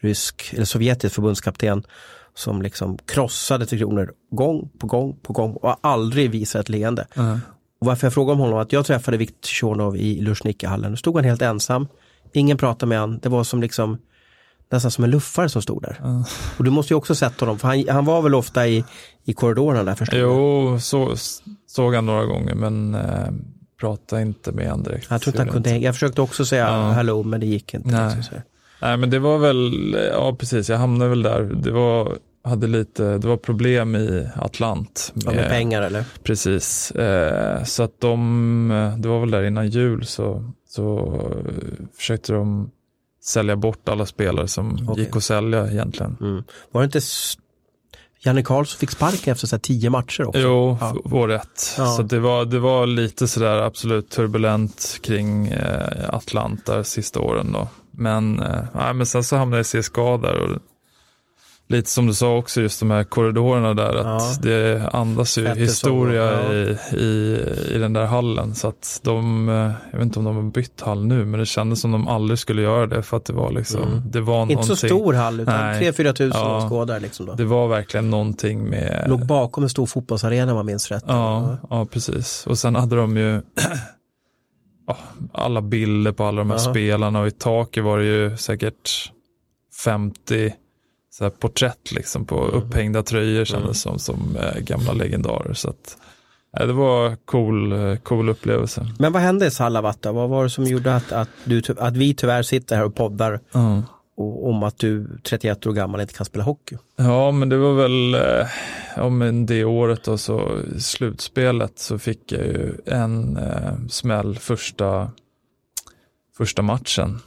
rysk, eller sovjetisk förbundskapten som liksom krossade Tre Kronor gång på gång på gång och aldrig visat ett leende. -huh. Och varför jag frågar om honom att jag träffade Viktor Tjornov i Lushnikahallen. Då stod han helt ensam. Ingen pratade med honom. Det var som liksom nästan som en luffare som stod där. Mm. Och du måste ju också sett honom, för han, han var väl ofta i, i korridorerna där förstår Jo, så, såg han några gånger men eh, pratade inte med honom direkt. Jag tror inte han kunde, jag försökte också säga ja. hallå men det gick inte. Nej. Liksom, Nej men det var väl, ja precis, jag hamnade väl där. Det var hade lite, det var problem i Atlant. Med, ja, med pengar eller? Precis, eh, så att de, det var väl där innan jul så, så försökte de sälja bort alla spelare som okay. gick att sälja egentligen. Mm. Var det inte Janne Karlsson fick sparken efter så tio matcher också? Jo, ja. år ett. Ja. Så det var, det var lite sådär absolut turbulent kring eh, Atlant där sista åren då. Men, eh, men sen så hamnade jag i CSKA där och lite som du sa också, just de här korridorerna där, att ja. det andas ju Fett historia ja. i, i, i den där hallen. Så att de, eh, jag vet inte om de har bytt hall nu, men det kändes som de aldrig skulle göra det för att det var liksom, mm. det var Inte någonting. så stor hall, utan 3-4 tusen ja, skådare liksom då. Det var verkligen någonting med... Låg bakom en stor fotbollsarena om man minns rätt. Ja, ja, precis. Och sen hade de ju alla bilder på alla de här spelarna och i taket var det ju säkert 50 så här porträtt liksom på mm. upphängda tröjor kändes mm. som, som äh, gamla legendarer. Så att, äh, det var cool, äh, cool upplevelse. Men vad hände i Salavatta? Vad var det som gjorde att, att, du, att vi tyvärr sitter här och poddar mm. och, om att du 31 år gammal inte kan spela hockey? Ja, men det var väl eh, ja, men det året och så i slutspelet så fick jag ju en eh, smäll första, första matchen.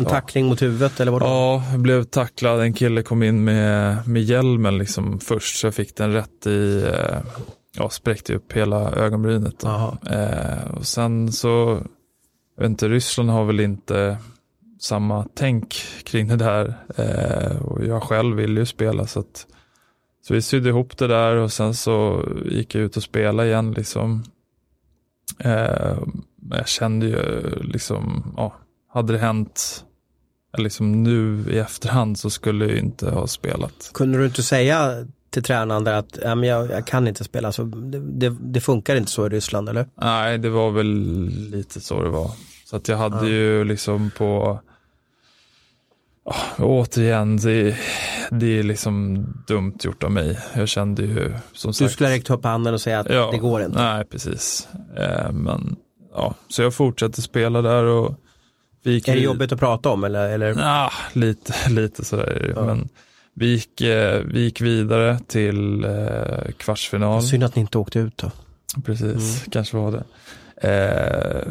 En tackling mot huvudet eller vad Ja, jag blev tacklad. En kille kom in med, med hjälmen liksom först så jag fick den rätt i, eh, ja, spräckte upp hela ögonbrynet. Eh, och sen så, jag vet inte, Ryssland har väl inte samma tänk kring det där. Eh, och jag själv vill ju spela så att så vi sydde ihop det där och sen så gick jag ut och spelade igen liksom. Eh, jag kände ju liksom, ja, hade det hänt liksom nu i efterhand så skulle jag inte ha spelat. Kunde du inte säga till tränaren där att ja, men jag, jag kan inte spela, så det, det, det, funkar inte så i Ryssland eller? Nej, det var väl lite så det var. Så att jag hade ja. ju liksom på Oh, återigen, det, det är liksom dumt gjort av mig. Jag kände ju som sagt. Du skulle ha räckt upp handen och säga att ja, det går inte. Nej, precis. Eh, men ja, så jag fortsatte spela där och gick är det jobbigt att prata om eller? eller? Ja, lite, lite sådär. Ja. Men vi gick, eh, vi gick vidare till eh, kvartsfinal. Synd att ni inte åkte ut då. Precis, mm. kanske var det. Eh,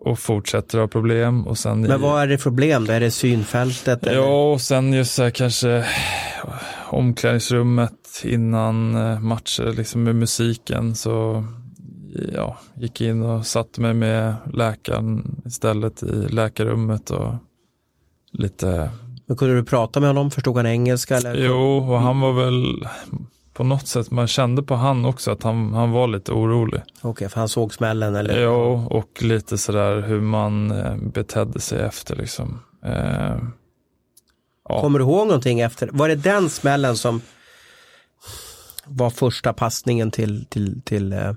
och fortsätter ha problem. Och sen Men vad är det problem då? Är det synfältet? Eller? Ja, och sen just så här, kanske omklädningsrummet innan eh, matcher, liksom med musiken. Så ja, gick in och satte mig med läkaren istället i läkarrummet och lite Men kunde du prata med honom? Förstod han engelska? Eller? Jo, och han var väl på något sätt, man kände på han också att han, han var lite orolig. Okej, okay, för han såg smällen eller? Jo, och lite sådär hur man eh, betedde sig efter liksom. Eh, ja. Kommer du ihåg någonting efter? Var det den smällen som var första passningen till, till, till eh,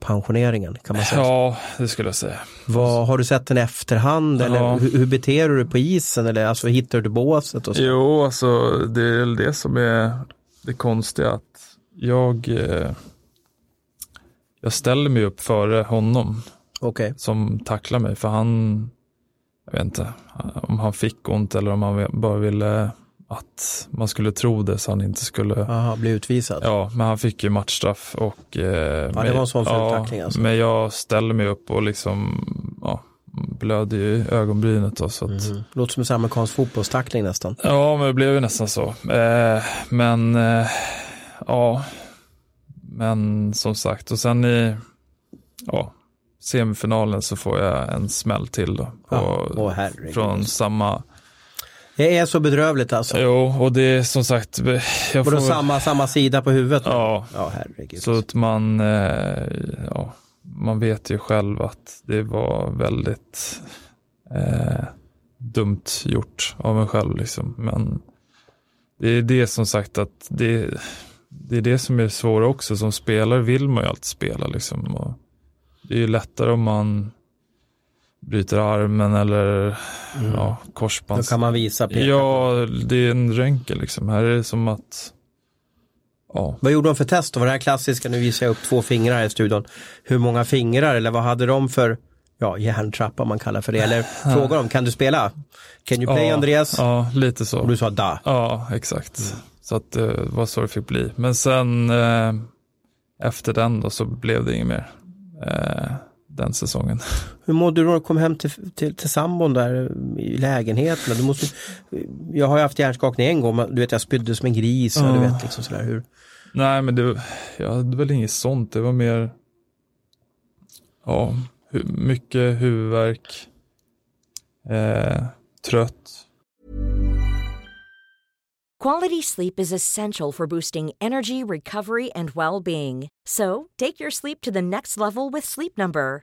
pensioneringen? Kan man säga ja, det skulle jag säga. Vad, har du sett den efterhand eller ja. hur, hur beter du dig på isen eller alltså, hittar du båset? Och så? Jo, alltså det är väl det som är det konstiga att jag, eh, jag ställer mig upp före honom okay. som tacklar mig för han, jag vet inte om han fick ont eller om han bara ville att man skulle tro det så han inte skulle Aha, bli utvisad. Ja, men han fick ju matchstraff och eh, ja, det var en sån ja, tackling alltså. Men jag ställer mig upp och liksom ja, blödde i ögonbrynet. Då, så att... mm. Låter som en amerikansk fotbollstackling nästan. Ja, men det blev ju nästan så. Eh, men eh, ja, men som sagt och sen i ja, semifinalen så får jag en smäll till då. På, ja, åh, från samma det är så bedrövligt alltså. Jo, och det är som sagt. Jag får... samma, samma sida på huvudet? Ja, ja herregud. så att man, eh, ja, man vet ju själv att det var väldigt eh, dumt gjort av en själv. Liksom. Men det är det som sagt att det, det är det som är svårt också. Som spelare vill man ju alltid spela. Liksom. Och det är ju lättare om man bryter armen eller mm. ja, korsbands. Då kan man visa. Ja, det är en röntgen liksom. Här är det som att Ja. Vad gjorde de för test då? Var det här klassiska, nu visar jag upp två fingrar här i studion. Hur många fingrar eller vad hade de för ja, järntrappa man kallar för det. Eller fråga dem, kan du spela? Can you play ja, Andreas? Ja, lite så. Och du sa da. Ja, exakt. Mm. Så att det var så det fick bli. Men sen eh, efter den då så blev det inget mer. Eh, den säsongen. Hur mådde du när du kom hem till, till, till sambon där i lägenheten? Du måste, jag har ju haft hjärnskakning en gång, du vet jag spydde som en gris. Ja. Du vet, liksom sådär, hur? Nej men det, jag hade väl inget sånt, det var mer ja, mycket huvudvärk, eh, trött. Quality sleep is essential for boosting energy, recovery and well-being. So, take your sleep to the next level with Sleep Number.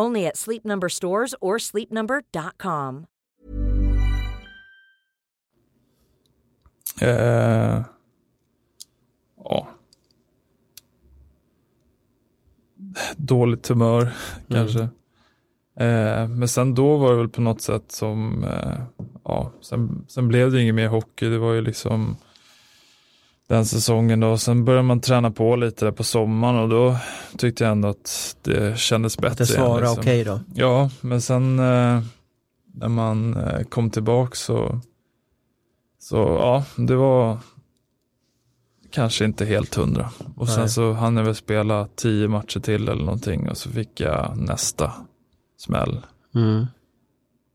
Only at Sleep Number stores or sleepnumber.com. Uh, ja. Dåligt humör mm. kanske. Uh, men sen då var det väl på något sätt som, uh, ja, sen, sen blev det inget mer hockey. Det var ju liksom den säsongen då. Sen började man träna på lite där på sommaren och då tyckte jag ändå att det kändes bättre. Att det svarade liksom. okej okay då? Ja, men sen eh, när man eh, kom tillbaka så, så ja, det var kanske inte helt hundra. Och Nej. sen så hann jag väl spela tio matcher till eller någonting och så fick jag nästa smäll. Mm.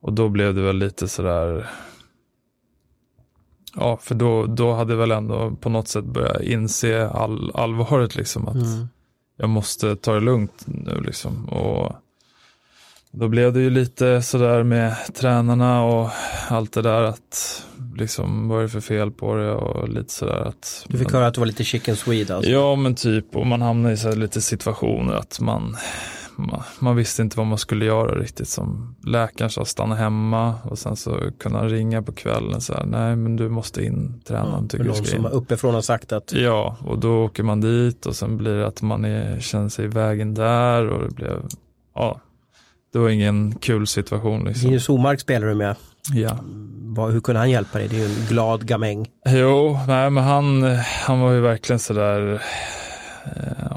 Och då blev det väl lite sådär Ja, för då, då hade väl ändå på något sätt börjat inse all, allvaret liksom att mm. jag måste ta det lugnt nu liksom. Och då blev det ju lite sådär med tränarna och allt det där att liksom vad är det för fel på det och lite sådär att. Du fick höra att du var lite chicken swede alltså. Ja men typ och man hamnar i så lite situationer att man man, man, visste inte vad man skulle göra riktigt. Som läkaren sa stanna hemma och sen så kunde han ringa på kvällen så här, nej men du måste in, tränaren ja, någon som uppifrån har sagt att. Ja, och då åker man dit och sen blir det att man är, känner sig i vägen där och det blev, ja, det var ingen kul situation. Liksom. Linus Omark spelar du med. Ja. hur kunde han hjälpa dig? Det är ju en glad gamäng. Jo, nej men han, han var ju verkligen sådär, eh,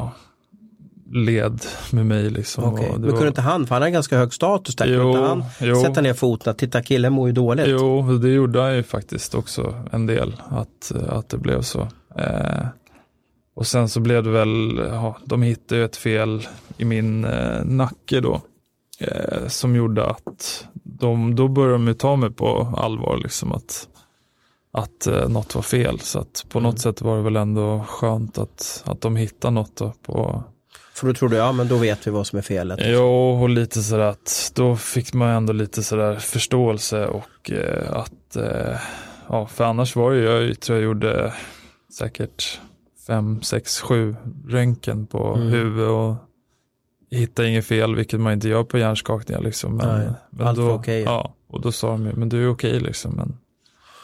led med mig. Liksom. Okay. Men kunde var- inte han, för han har ganska hög status där, kunde Jo, inte han jo. sätta ner foten att titta killen mår ju dåligt? Jo, det gjorde han ju faktiskt också en del, att, att det blev så. Eh, och sen så blev det väl, ja, de hittade ju ett fel i min eh, nacke då. Eh, som gjorde att de, då började de ju ta mig på allvar, liksom att, att eh, något var fel. Så att på något sätt var det väl ändå skönt att, att de hittade något på, För då trodde jag, ja men då vet vi vad som är felet. Jo, och lite sådär att då fick man ändå lite sådär förståelse och eh, att, eh, ja, för annars var ju, jag tror jag gjorde säkert fem, sex, sju röntgen på Mm. huvudet och hittade inget fel, vilket man inte gör på hjärnskakningar liksom. Men, Nej, men allt då, var okej. Ja, och då sa de ju, men du är okej liksom, men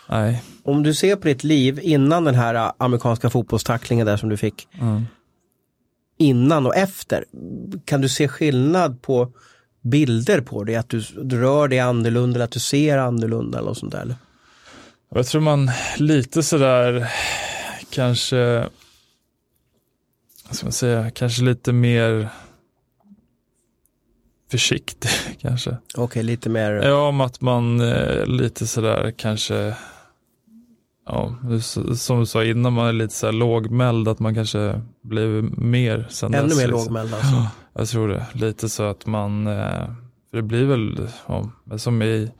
nej. Om du ser på ditt liv innan den här ä, amerikanska fotbollstacklingen där som du fick, Mm. Innan och efter, kan du se skillnad på bilder på dig? Att du, rör dig annorlunda eller att du ser annorlunda eller något sånt där? Eller? Jag tror man lite sådär kanske, vad ska man säga, kanske lite mer försiktig kanske. Okej, lite mer, Ja, om att man eh, lite sådär kanske, ja, som du sa innan, man är lite sådär lågmäld, att man kanske blir mer sen ännu dess, mer liksom. lågmäld alltså. Jag tror det. Lite så att man, eh, för det blir väl, ja, som i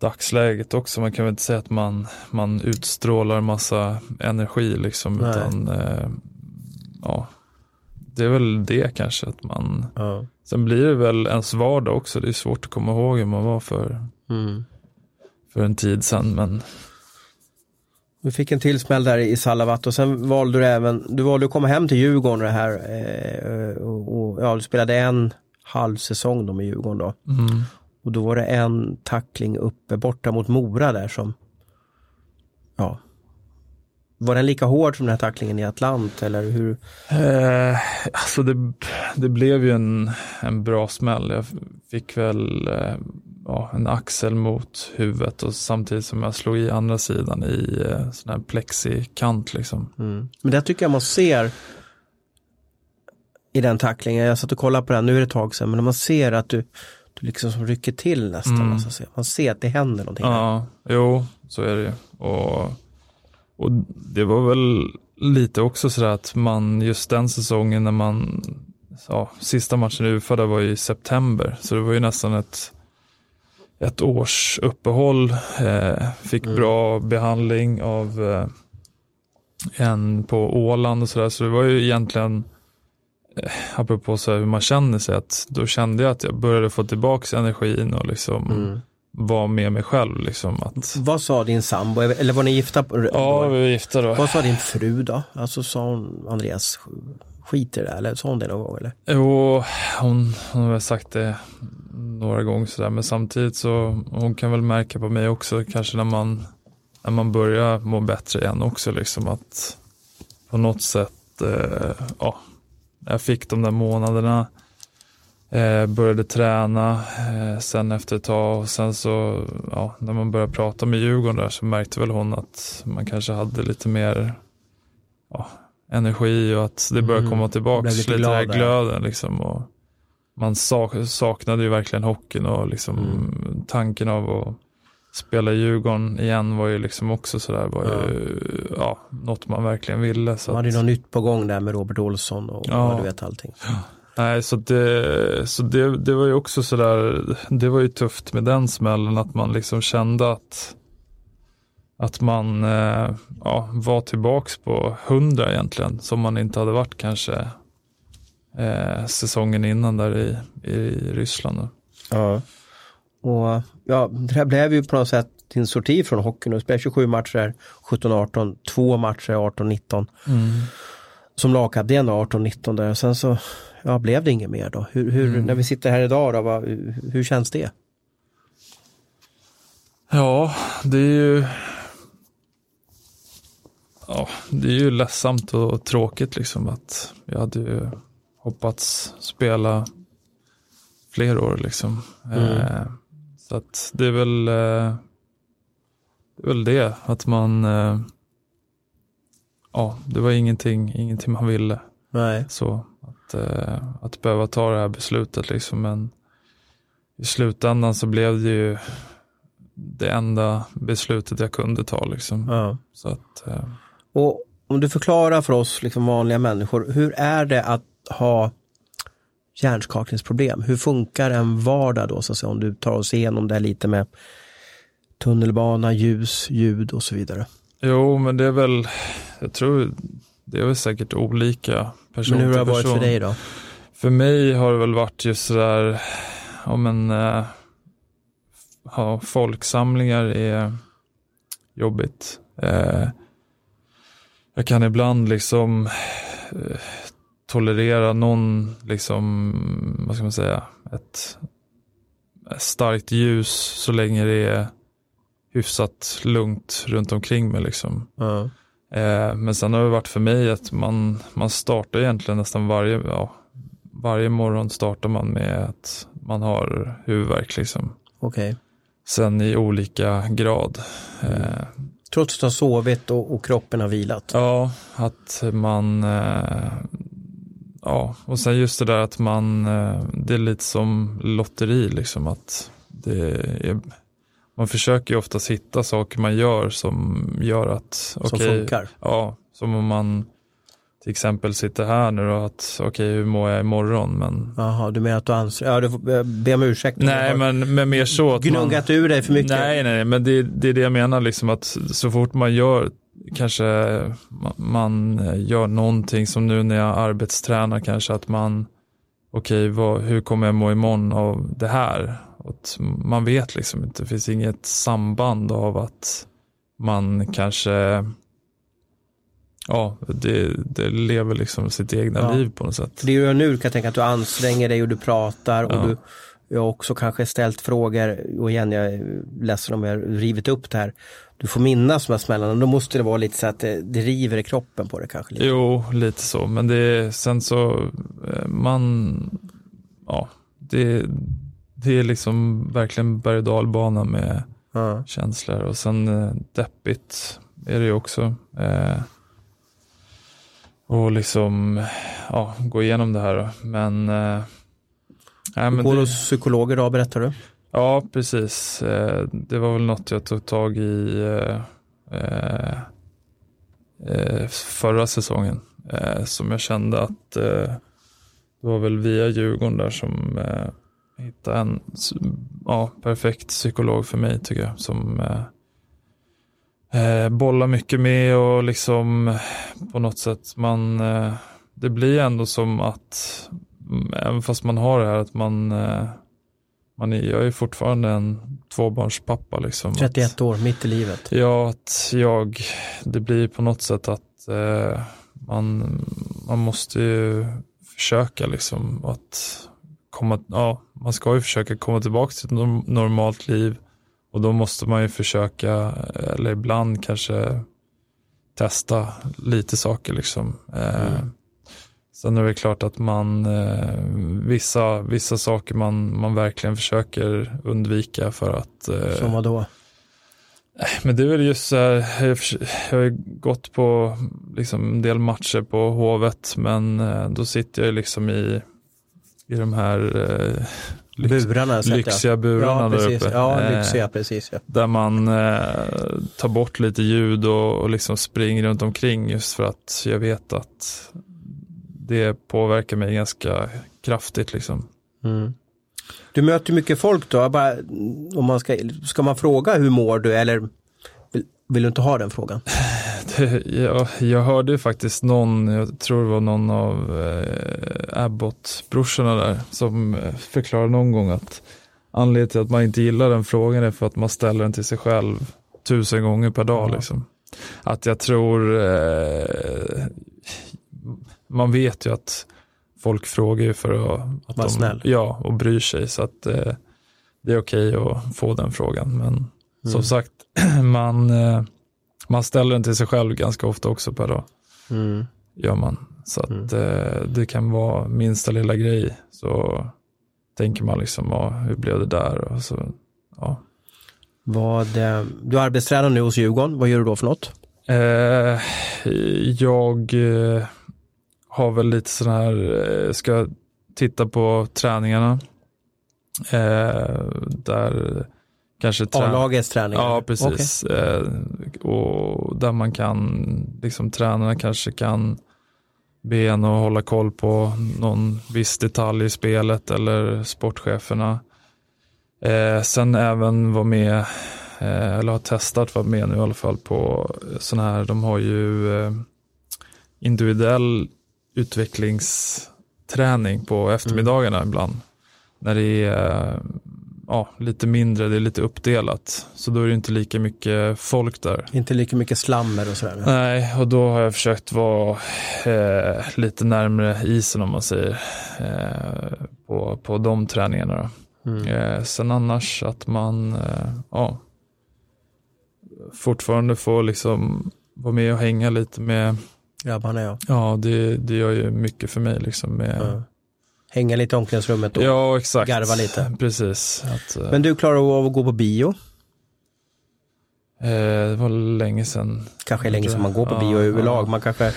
dagsläget också, man kan väl inte säga att man, man utstrålar massa energi liksom, Nej. utan eh, ja, det är väl det kanske att man, Ja. sen blir det väl ens vardag också, det är svårt att komma ihåg hur man var för, Mm. för en tid sedan, men Du fick en till smäll där i Salavat och sen valde du även, du valde att komma hem till Djurgården det här eh, och, och ja, du spelade en halv säsong då med Djurgården då. mm, Och då var det en tackling uppe borta mot Mora där som, ja. Var den lika hård som den här tacklingen i Atlant eller hur? Eh, alltså det, det blev ju en, en bra smäll. Jag fick väl eh, ja, en axel mot huvudet och samtidigt som jag slog i andra sidan i eh, sån här plexikant liksom. Mm. Men det tycker jag man ser i den tacklingen, jag satt och kollade på den, nu är det ett tag sedan, men man ser att du, du liksom som rycker till nästan. Mm. Alltså, så man ser att det händer någonting. där. Ja, jo, så är det ju. Och, och det var väl lite också sådär att man just den säsongen när man, ja, sista matchen i UFA där var i september, så det var ju nästan ett ett års uppehåll, eh, fick Mm. bra behandling av eh, en på Åland och sådär, så det var ju egentligen eh, apropå så hur man känner sig, att då kände jag att jag började få tillbaka energin och liksom Mm. vara med mig själv. Liksom, att, Vad sa din sambo, eller var ni gifta? Ja, vi var gifta då. Vad sa din fru då? Alltså sa hon, Andreas, skit i det där, eller sa hon det någon gång? Eller? Jo, hon, hon har väl sagt det några gånger sådär, men samtidigt så hon kan väl märka på mig också, kanske när man, när man börjar må bättre igen också, liksom att på något sätt, eh, ja, jag fick de där månaderna, eh, började träna, eh, sen efter ett tag och sen så, ja, när man började prata med Djurgården där så märkte väl hon att man kanske hade lite mer, ja, energi och att det började Mm. komma tillbaka Blev lite, lite den här glad där. glöden liksom. Och man sak, saknade ju verkligen hockeyn och liksom Mm. tanken av att spela i Djurgården igen var ju liksom också sådär, var ju ja, något man verkligen ville. Så De hade ju att, något nytt på gång där med Robert Olsson och Ja. du vet allting. nej, så det, så det, det var ju också sådär, det var ju tufft med den smällen att man liksom kände att att man eh, ja, var tillbaks på 100 egentligen, som man inte hade varit kanske eh, säsongen innan där i, i Ryssland. Ja. Och ja, det här blev ju på något sätt din sorti från hockeyn. Du spelade 27 matcher 17-18, två matcher 18-19. Som lagkapten då, 18-19 där. Sen så ja, blev det inget mer då. Hur, hur, När vi sitter här idag då, vad, hur, hur känns det? Ja, det är ju Ja, det är ju ledsamt och tråkigt liksom att jag hade ju hoppats spela fler år liksom. Eh, så att det är väl eh, det är väl det att man eh, ja, det var ingenting, ingenting man ville Nej. så att att, eh, att behöva ta det här beslutet liksom. Men i slutändan så blev det ju det enda beslutet jag kunde ta liksom. Ja. Så att, eh, Och om du förklarar för oss liksom vanliga människor, hur är det att ha hjärnskakningsproblem? Hur funkar en vardag då, så att säga, om du tar oss igenom det lite med tunnelbana, ljus, ljud och så vidare. jo, men det är väl, jag tror det är väl säkert olika person Men hur har det varit person. för dig då? För mig har det väl varit just sådär, ja men, eh, ja, folksamlingar är jobbigt. Eh, jag kan ibland liksom eh, tolerera någon, liksom, vad ska man säga, ett, starkt ljus så länge det är hyfsat lugnt runt omkring mig liksom. Ja. Eh, men sen har det varit för mig att man, man startar egentligen nästan varje, ja, varje morgon startar man med att man har huvudvärk liksom. Okej. Sen i olika grad. Eh, Trots att har sovit och, och kroppen har vilat? ja, att man, eh, ja, och sen just det där att man, eh, det är lite som lotteri liksom att det är, man försöker ju oftast hitta saker man gör som gör att, Som okej, funkar? Ja, som om man till exempel sitter här nu då, att okej hur mår jag imorgon men Jaha, du menar att du anser, ja du får be- om ursäkt. Nej men, men mer så att man, Gnuggat ur dig för mycket? Nej nej, nej men det, det är det jag menar liksom att så fort man gör kanske ma- man gör någonting som nu när jag arbetstränar kanske att man okej vad, hur kommer jag må imorgon av det här? Att man vet liksom inte, det finns inget samband av att man kanske ja, det, det lever liksom sitt egna Ja. liv på något sätt. Det du gör nu kan jag tänka att du anstränger dig och du pratar och Ja. du jag har också kanske ställt frågor och igen jag är ledsen om jag har rivit upp det här. Du får minnas de här smällarna, då måste det vara lite så att det, det river i kroppen på det kanske. Lite. Jo, lite så. Men det är, sen så, eh, man, ja, det, det är liksom verkligen berg och dalbana med Ja. känslor. Och sen eh, deppigt är det ju också. Eh, och liksom, ja, gå igenom det här då. Men, eh, nej, men Går det, hos psykologer idag berättar du? Ja, precis. Eh, det var väl något jag tog tag i eh, eh, förra säsongen. Som jag kände att det var väl via Djurgården där som jag hittade en ja, perfekt psykolog för mig tycker jag. Som bollar mycket med och liksom på något sätt man det blir ändå som att mm, även fast man har det här att man man är, jag är fortfarande en tvåbarnspappa liksom. 31 år, mitt i livet. Att, ja, att jag, det blir på något sätt att eh, man, man måste ju försöka liksom att komma, ja, man ska ju försöka komma tillbaka till ett norm- normalt liv och då måste man ju försöka, eller ibland kanske testa lite saker liksom. Eh, Mm. Sen är det klart att man, eh, vissa, vissa saker man, man verkligen försöker undvika för att eh, Som vad då? men det är väl just så här, jag, har ju gått på liksom en del matcher på Hovet, men eh, då sitter jag ju liksom i, i de här eh, lyx, Burarna lyxiga ja. burarna Ja, där uppe. Ja, Eh, lyxiga, precis. Ja. Där man eh, tar bort lite ljud och, och liksom springer runt omkring just för att jag vet att det påverkar mig ganska kraftigt liksom. Mm. Du möter mycket folk då, bara, om man ska, ska man fråga hur mår du eller vill, vill du inte ha den frågan? Det, jag, jag hörde ju faktiskt någon, jag tror det var någon av eh, Abbott-brorsorna där, som eh, förklarade någon gång att anledningen till att man inte gillar den frågan är för att man ställer den till sig själv tusen gånger per dag. Ja. Liksom. Att jag tror, eh, man vet ju att folk frågar ju för att, att Var de, snäll. Ja, och bryr sig. Så att eh, det är okej att få den frågan. Men Mm. som sagt, man, eh, man ställer den till sig själv ganska ofta också per dag. Mm. Gör man. Så att eh, det kan vara minsta lilla grej. Så tänker man liksom, ja, hur blev det där? Och så, ja. Vad, eh, du arbetstränar nu hos Djurgården, vad gör du då för något? eh, jag eh, har väl lite sån här, eh, ska titta på träningarna. Eh, där kanske trä- A-lagets träningar? Ja, precis. Eh, och där man kan, liksom tränarna kanske kan be en att hålla koll på någon viss detalj i spelet eller sportcheferna. Eh, sen även vara med, eh, eller har testat vara med nu i alla fall på sådana här, de har ju eh, individuell utvecklingsträning på eftermiddagarna ibland. När det är eh, ja, lite mindre, det är lite uppdelat. Så då är det inte lika mycket folk där. Inte lika mycket slammer och sådär? Nej, och då har jag försökt vara eh, lite närmre isen om man säger. Eh, på, på de träningarna. Mm. Eh, sen annars att man eh, ja, fortfarande får liksom vara med och hänga lite med, Grabbarna ja. ja det, det gör ju mycket för mig liksom med, ja. Hänga lite i omklädningsrummet och ja exakt. garva lite. Precis. Att, eh, Men du klarar av att gå på bio? eh, det var länge sedan. Kanske länge sedan man går på Ja, bio överlag. ja. Man kanske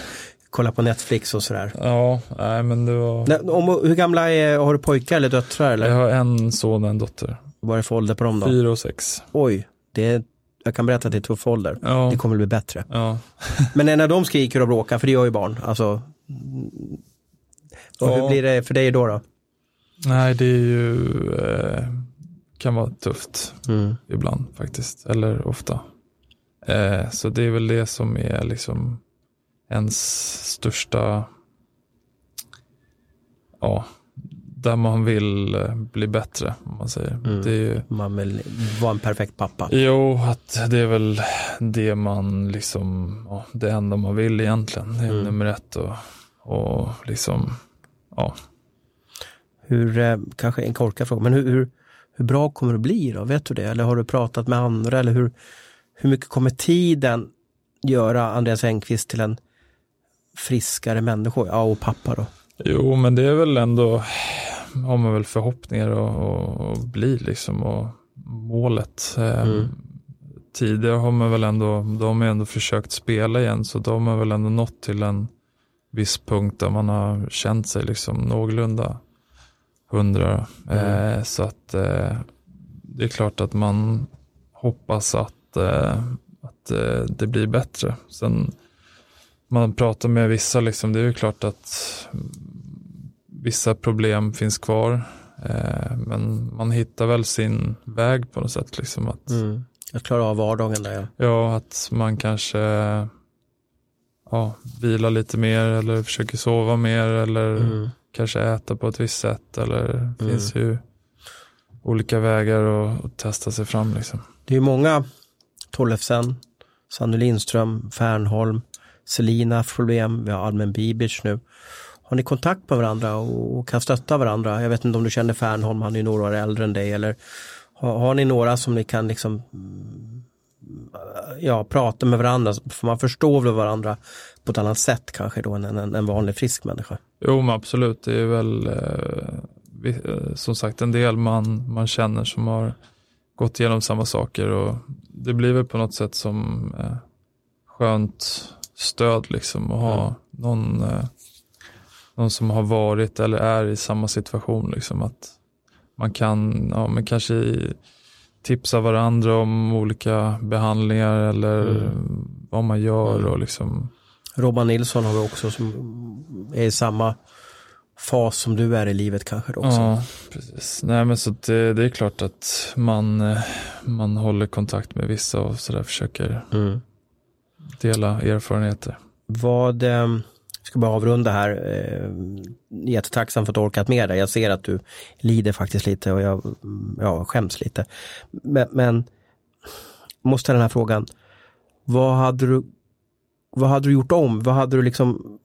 kollar på Netflix och sådär. Ja, nej men det var, Nej, om, hur gamla är, har du pojkar eller döttrar eller? jag har en son och en dotter. Vad är det för ålder på dem då? Fyra och sex. Oj, det är, jag kan berätta att det är tuff ålder. Ja, Det kommer bli bättre. ja. Men när de skriker och bråkar, för det gör ju barn, alltså. Och hur Ja. blir det för dig då? då? Nej, det är ju, eh, kan vara tufft Mm. ibland faktiskt, eller ofta. Eh, så det är väl det som är liksom ens största, ja, där man vill eh, bli bättre, om man säger. Mm. Det är ju, Man vill vara en perfekt pappa. Jo, att det är väl det man liksom, ja, det enda man vill egentligen. Det är Mm. nummer ett och, och liksom, ja. Hur, eh, kanske en korkad fråga, men hur, hur, hur bra kommer det bli då? Vet du det? Eller har du pratat med andra? Eller hur, hur mycket kommer tiden göra Andreas Engqvist till en friskare människa? Ja, och pappa då. Jo, men det är väl ändå, har man väl förhoppningar och, och bli liksom och målet. Eh, Mm. Tidigare har man väl ändå, de har ändå försökt spela igen så de har väl ändå nått till en viss punkt där man har känt sig liksom någorlunda hundra. Mm. Eh, så att eh, det är klart att man hoppas att, eh, att eh, det blir bättre. Sen man pratar med vissa, liksom, det är ju klart att vissa problem finns kvar. Eh, men man hittar väl sin väg på något sätt. Liksom, att, Mm. Jag klarar av vardagen där ja. Ja, att man kanske ja, vilar lite mer eller försöker sova mer eller Mm. kanske äta på ett visst sätt. Eller det finns ju olika vägar att, att testa sig fram. Liksom. Det är många, Tollefsen, Sanny Lindström, Fernholm, Selina problem, vi har Almen Bibic nu. Har ni kontakt med varandra och kan stötta varandra? Jag vet inte om du känner Fernholm, han är ju några år äldre än dig. Eller har, har ni några som ni kan liksom mm, ja, prata med varandra? För man förstår väl varandra på ett annat sätt kanske då än en, en vanlig frisk människa. Jo, men absolut. Det är väl eh, eh, som sagt en del man, man känner som har gått igenom samma saker och det blir väl på något sätt som eh, skönt stöd liksom att ha Mm. någon, eh, någon som har varit eller är i samma situation liksom att man kan, ja men kanske tipsa varandra om olika behandlingar eller Mm. vad man gör Mm. och liksom Robban Nilsson har vi också som är i samma fas som du är i livet kanske också. Ja, precis. Nej men så det, det är klart att man, eh, man håller kontakt med vissa och sådär försöker Mm. dela erfarenheter. Vad, eh, ska bara avrunda här. Eh, jättetacksam för att du orkat med det. Jag ser att du lider faktiskt lite och jag ja, skäms lite. Men, men måste ställa den här frågan. Vad hade du vad hade du gjort om? Vad hade du liksom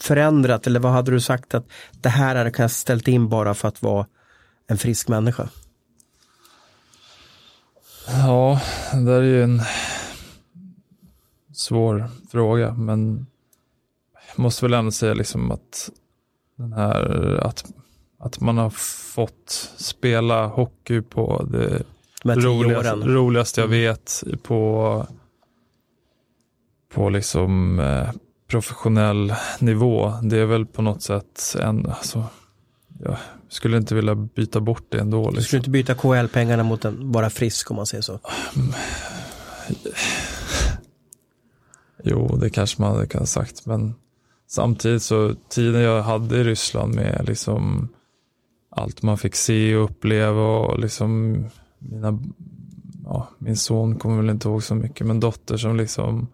förändrat eller vad hade du sagt att det här hade jag ställt in bara för att vara en frisk människa? Ja, det där är ju en svår fråga men måste väl ändå säga liksom att den här att, att man har fått spela hockey på det De roligaste, roligaste jag Mm. vet på, på liksom eh, professionell nivå. Det är väl på något sätt en, alltså, jag skulle inte vilja byta bort det ändå. Du Liksom. skulle inte byta KL-pengarna mot en bara frisk om man säger så. Jo, det kanske man hade kunnat sagt, men samtidigt så tiden jag hade i Ryssland med liksom allt man fick se och uppleva och liksom mina, ja, min son kommer väl inte ihåg så mycket, men dotter som liksom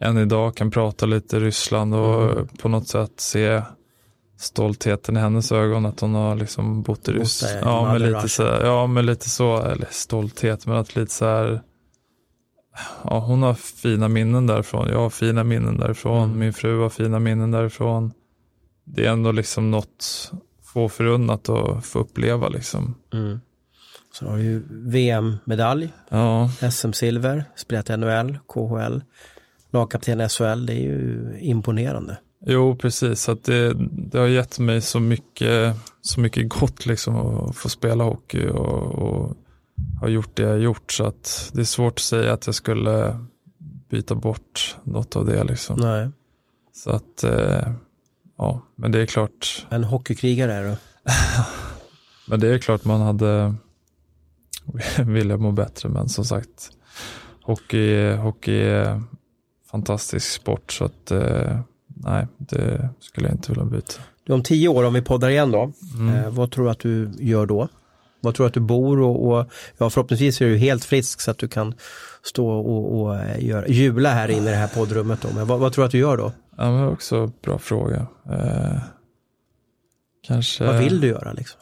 än idag kan prata lite Ryssland och Mm. på något sätt se stoltheten i hennes ögon att hon har liksom bott i Ryssland. Ja, men Mother lite Russia. så, ja, men lite så, eller stolthet, men att lite så här ja, hon har fina minnen därifrån. Jag har fina minnen därifrån. Mm. Min fru har fina minnen därifrån. Det är ändå liksom något få förunnat att få uppleva liksom. Mm. Så har ju VM-medalj, Ja, SM-silver, spelat i NHL, KHL, lagkapten SHL. Det är ju imponerande. jo precis. Så att det, det har gett mig så mycket, så mycket gott liksom att få spela hockey och, och ha gjort det jag gjort. Så att det är svårt att säga att jag skulle byta bort något av det liksom. Nej. Så att, eh, ja, men det är klart. En hockeykrigare är du. Men det är klart man hade velat må bättre, men som sagt, hockey, hockey är fantastisk sport, så att eh, nej, det skulle jag inte vilja byta. Du, om tio år, om vi poddar igen då, Mm. eh, vad tror du att du gör då? Vad tror du att du bor och, och ja, förhoppningsvis är du helt frisk så att du kan stå och, och eh, göra, jula här inne i det här poddrummet då. Men vad, vad tror du att du gör då? Ja, men också en bra fråga. Eh, kanske... Vad vill du göra liksom?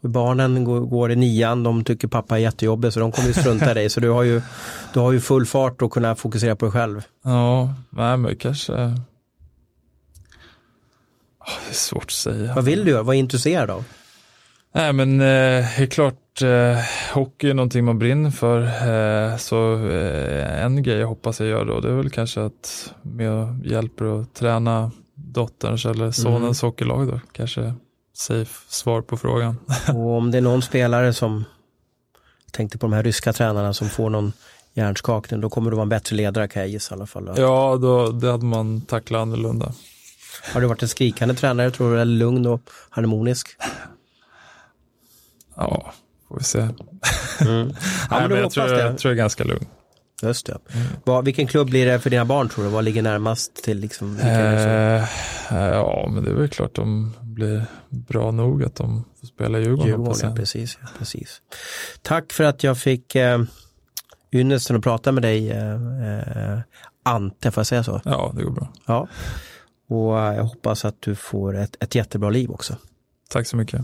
Barnen går, går i nian, de tycker pappa är jättejobbig så de kommer ju strunta i dig. Så du har ju, du har ju full fart att kunna fokusera på dig själv. Ja, nej, men kanske... Ah, det är svårt att säga. Vad vill du göra? Vad är du intresserad av? Nej men eh, är klart, eh, hockey är någonting man brinner för. Eh, så eh, en grej jag hoppas jag gör då, det är väl kanske att och hjälper att träna dotterns eller sonens hockeylag då. Kanske safe svar på frågan. Och om det är någon spelare som, jag tänkte på de här ryska tränarna som får någon hjärnskakning, då kommer du vara en bättre ledare kan jag gissa i alla fall. Ja, då, det hade man tacklat annorlunda. Har du varit en skrikande tränare tror du, eller lugn och harmonisk? Ja, får vi se. Mm. Ja, Nej, men jag, tror, det. jag tror jag är ganska lugn. Just det. Vad, vilken klubb blir det för dina barn tror du? Vad ligger närmast till liksom? det som- Eh, ja, men det är väl klart de blir bra nog att de får spela i Djurgården. Djurgården, ja, precis, ja, precis. Tack för att jag fick eh, ynnesten att prata med dig, eh, eh, Ante, får jag säga så? Ja, det går bra. Ja. Och eh, jag hoppas att du får ett, ett jättebra liv också. Tack så mycket.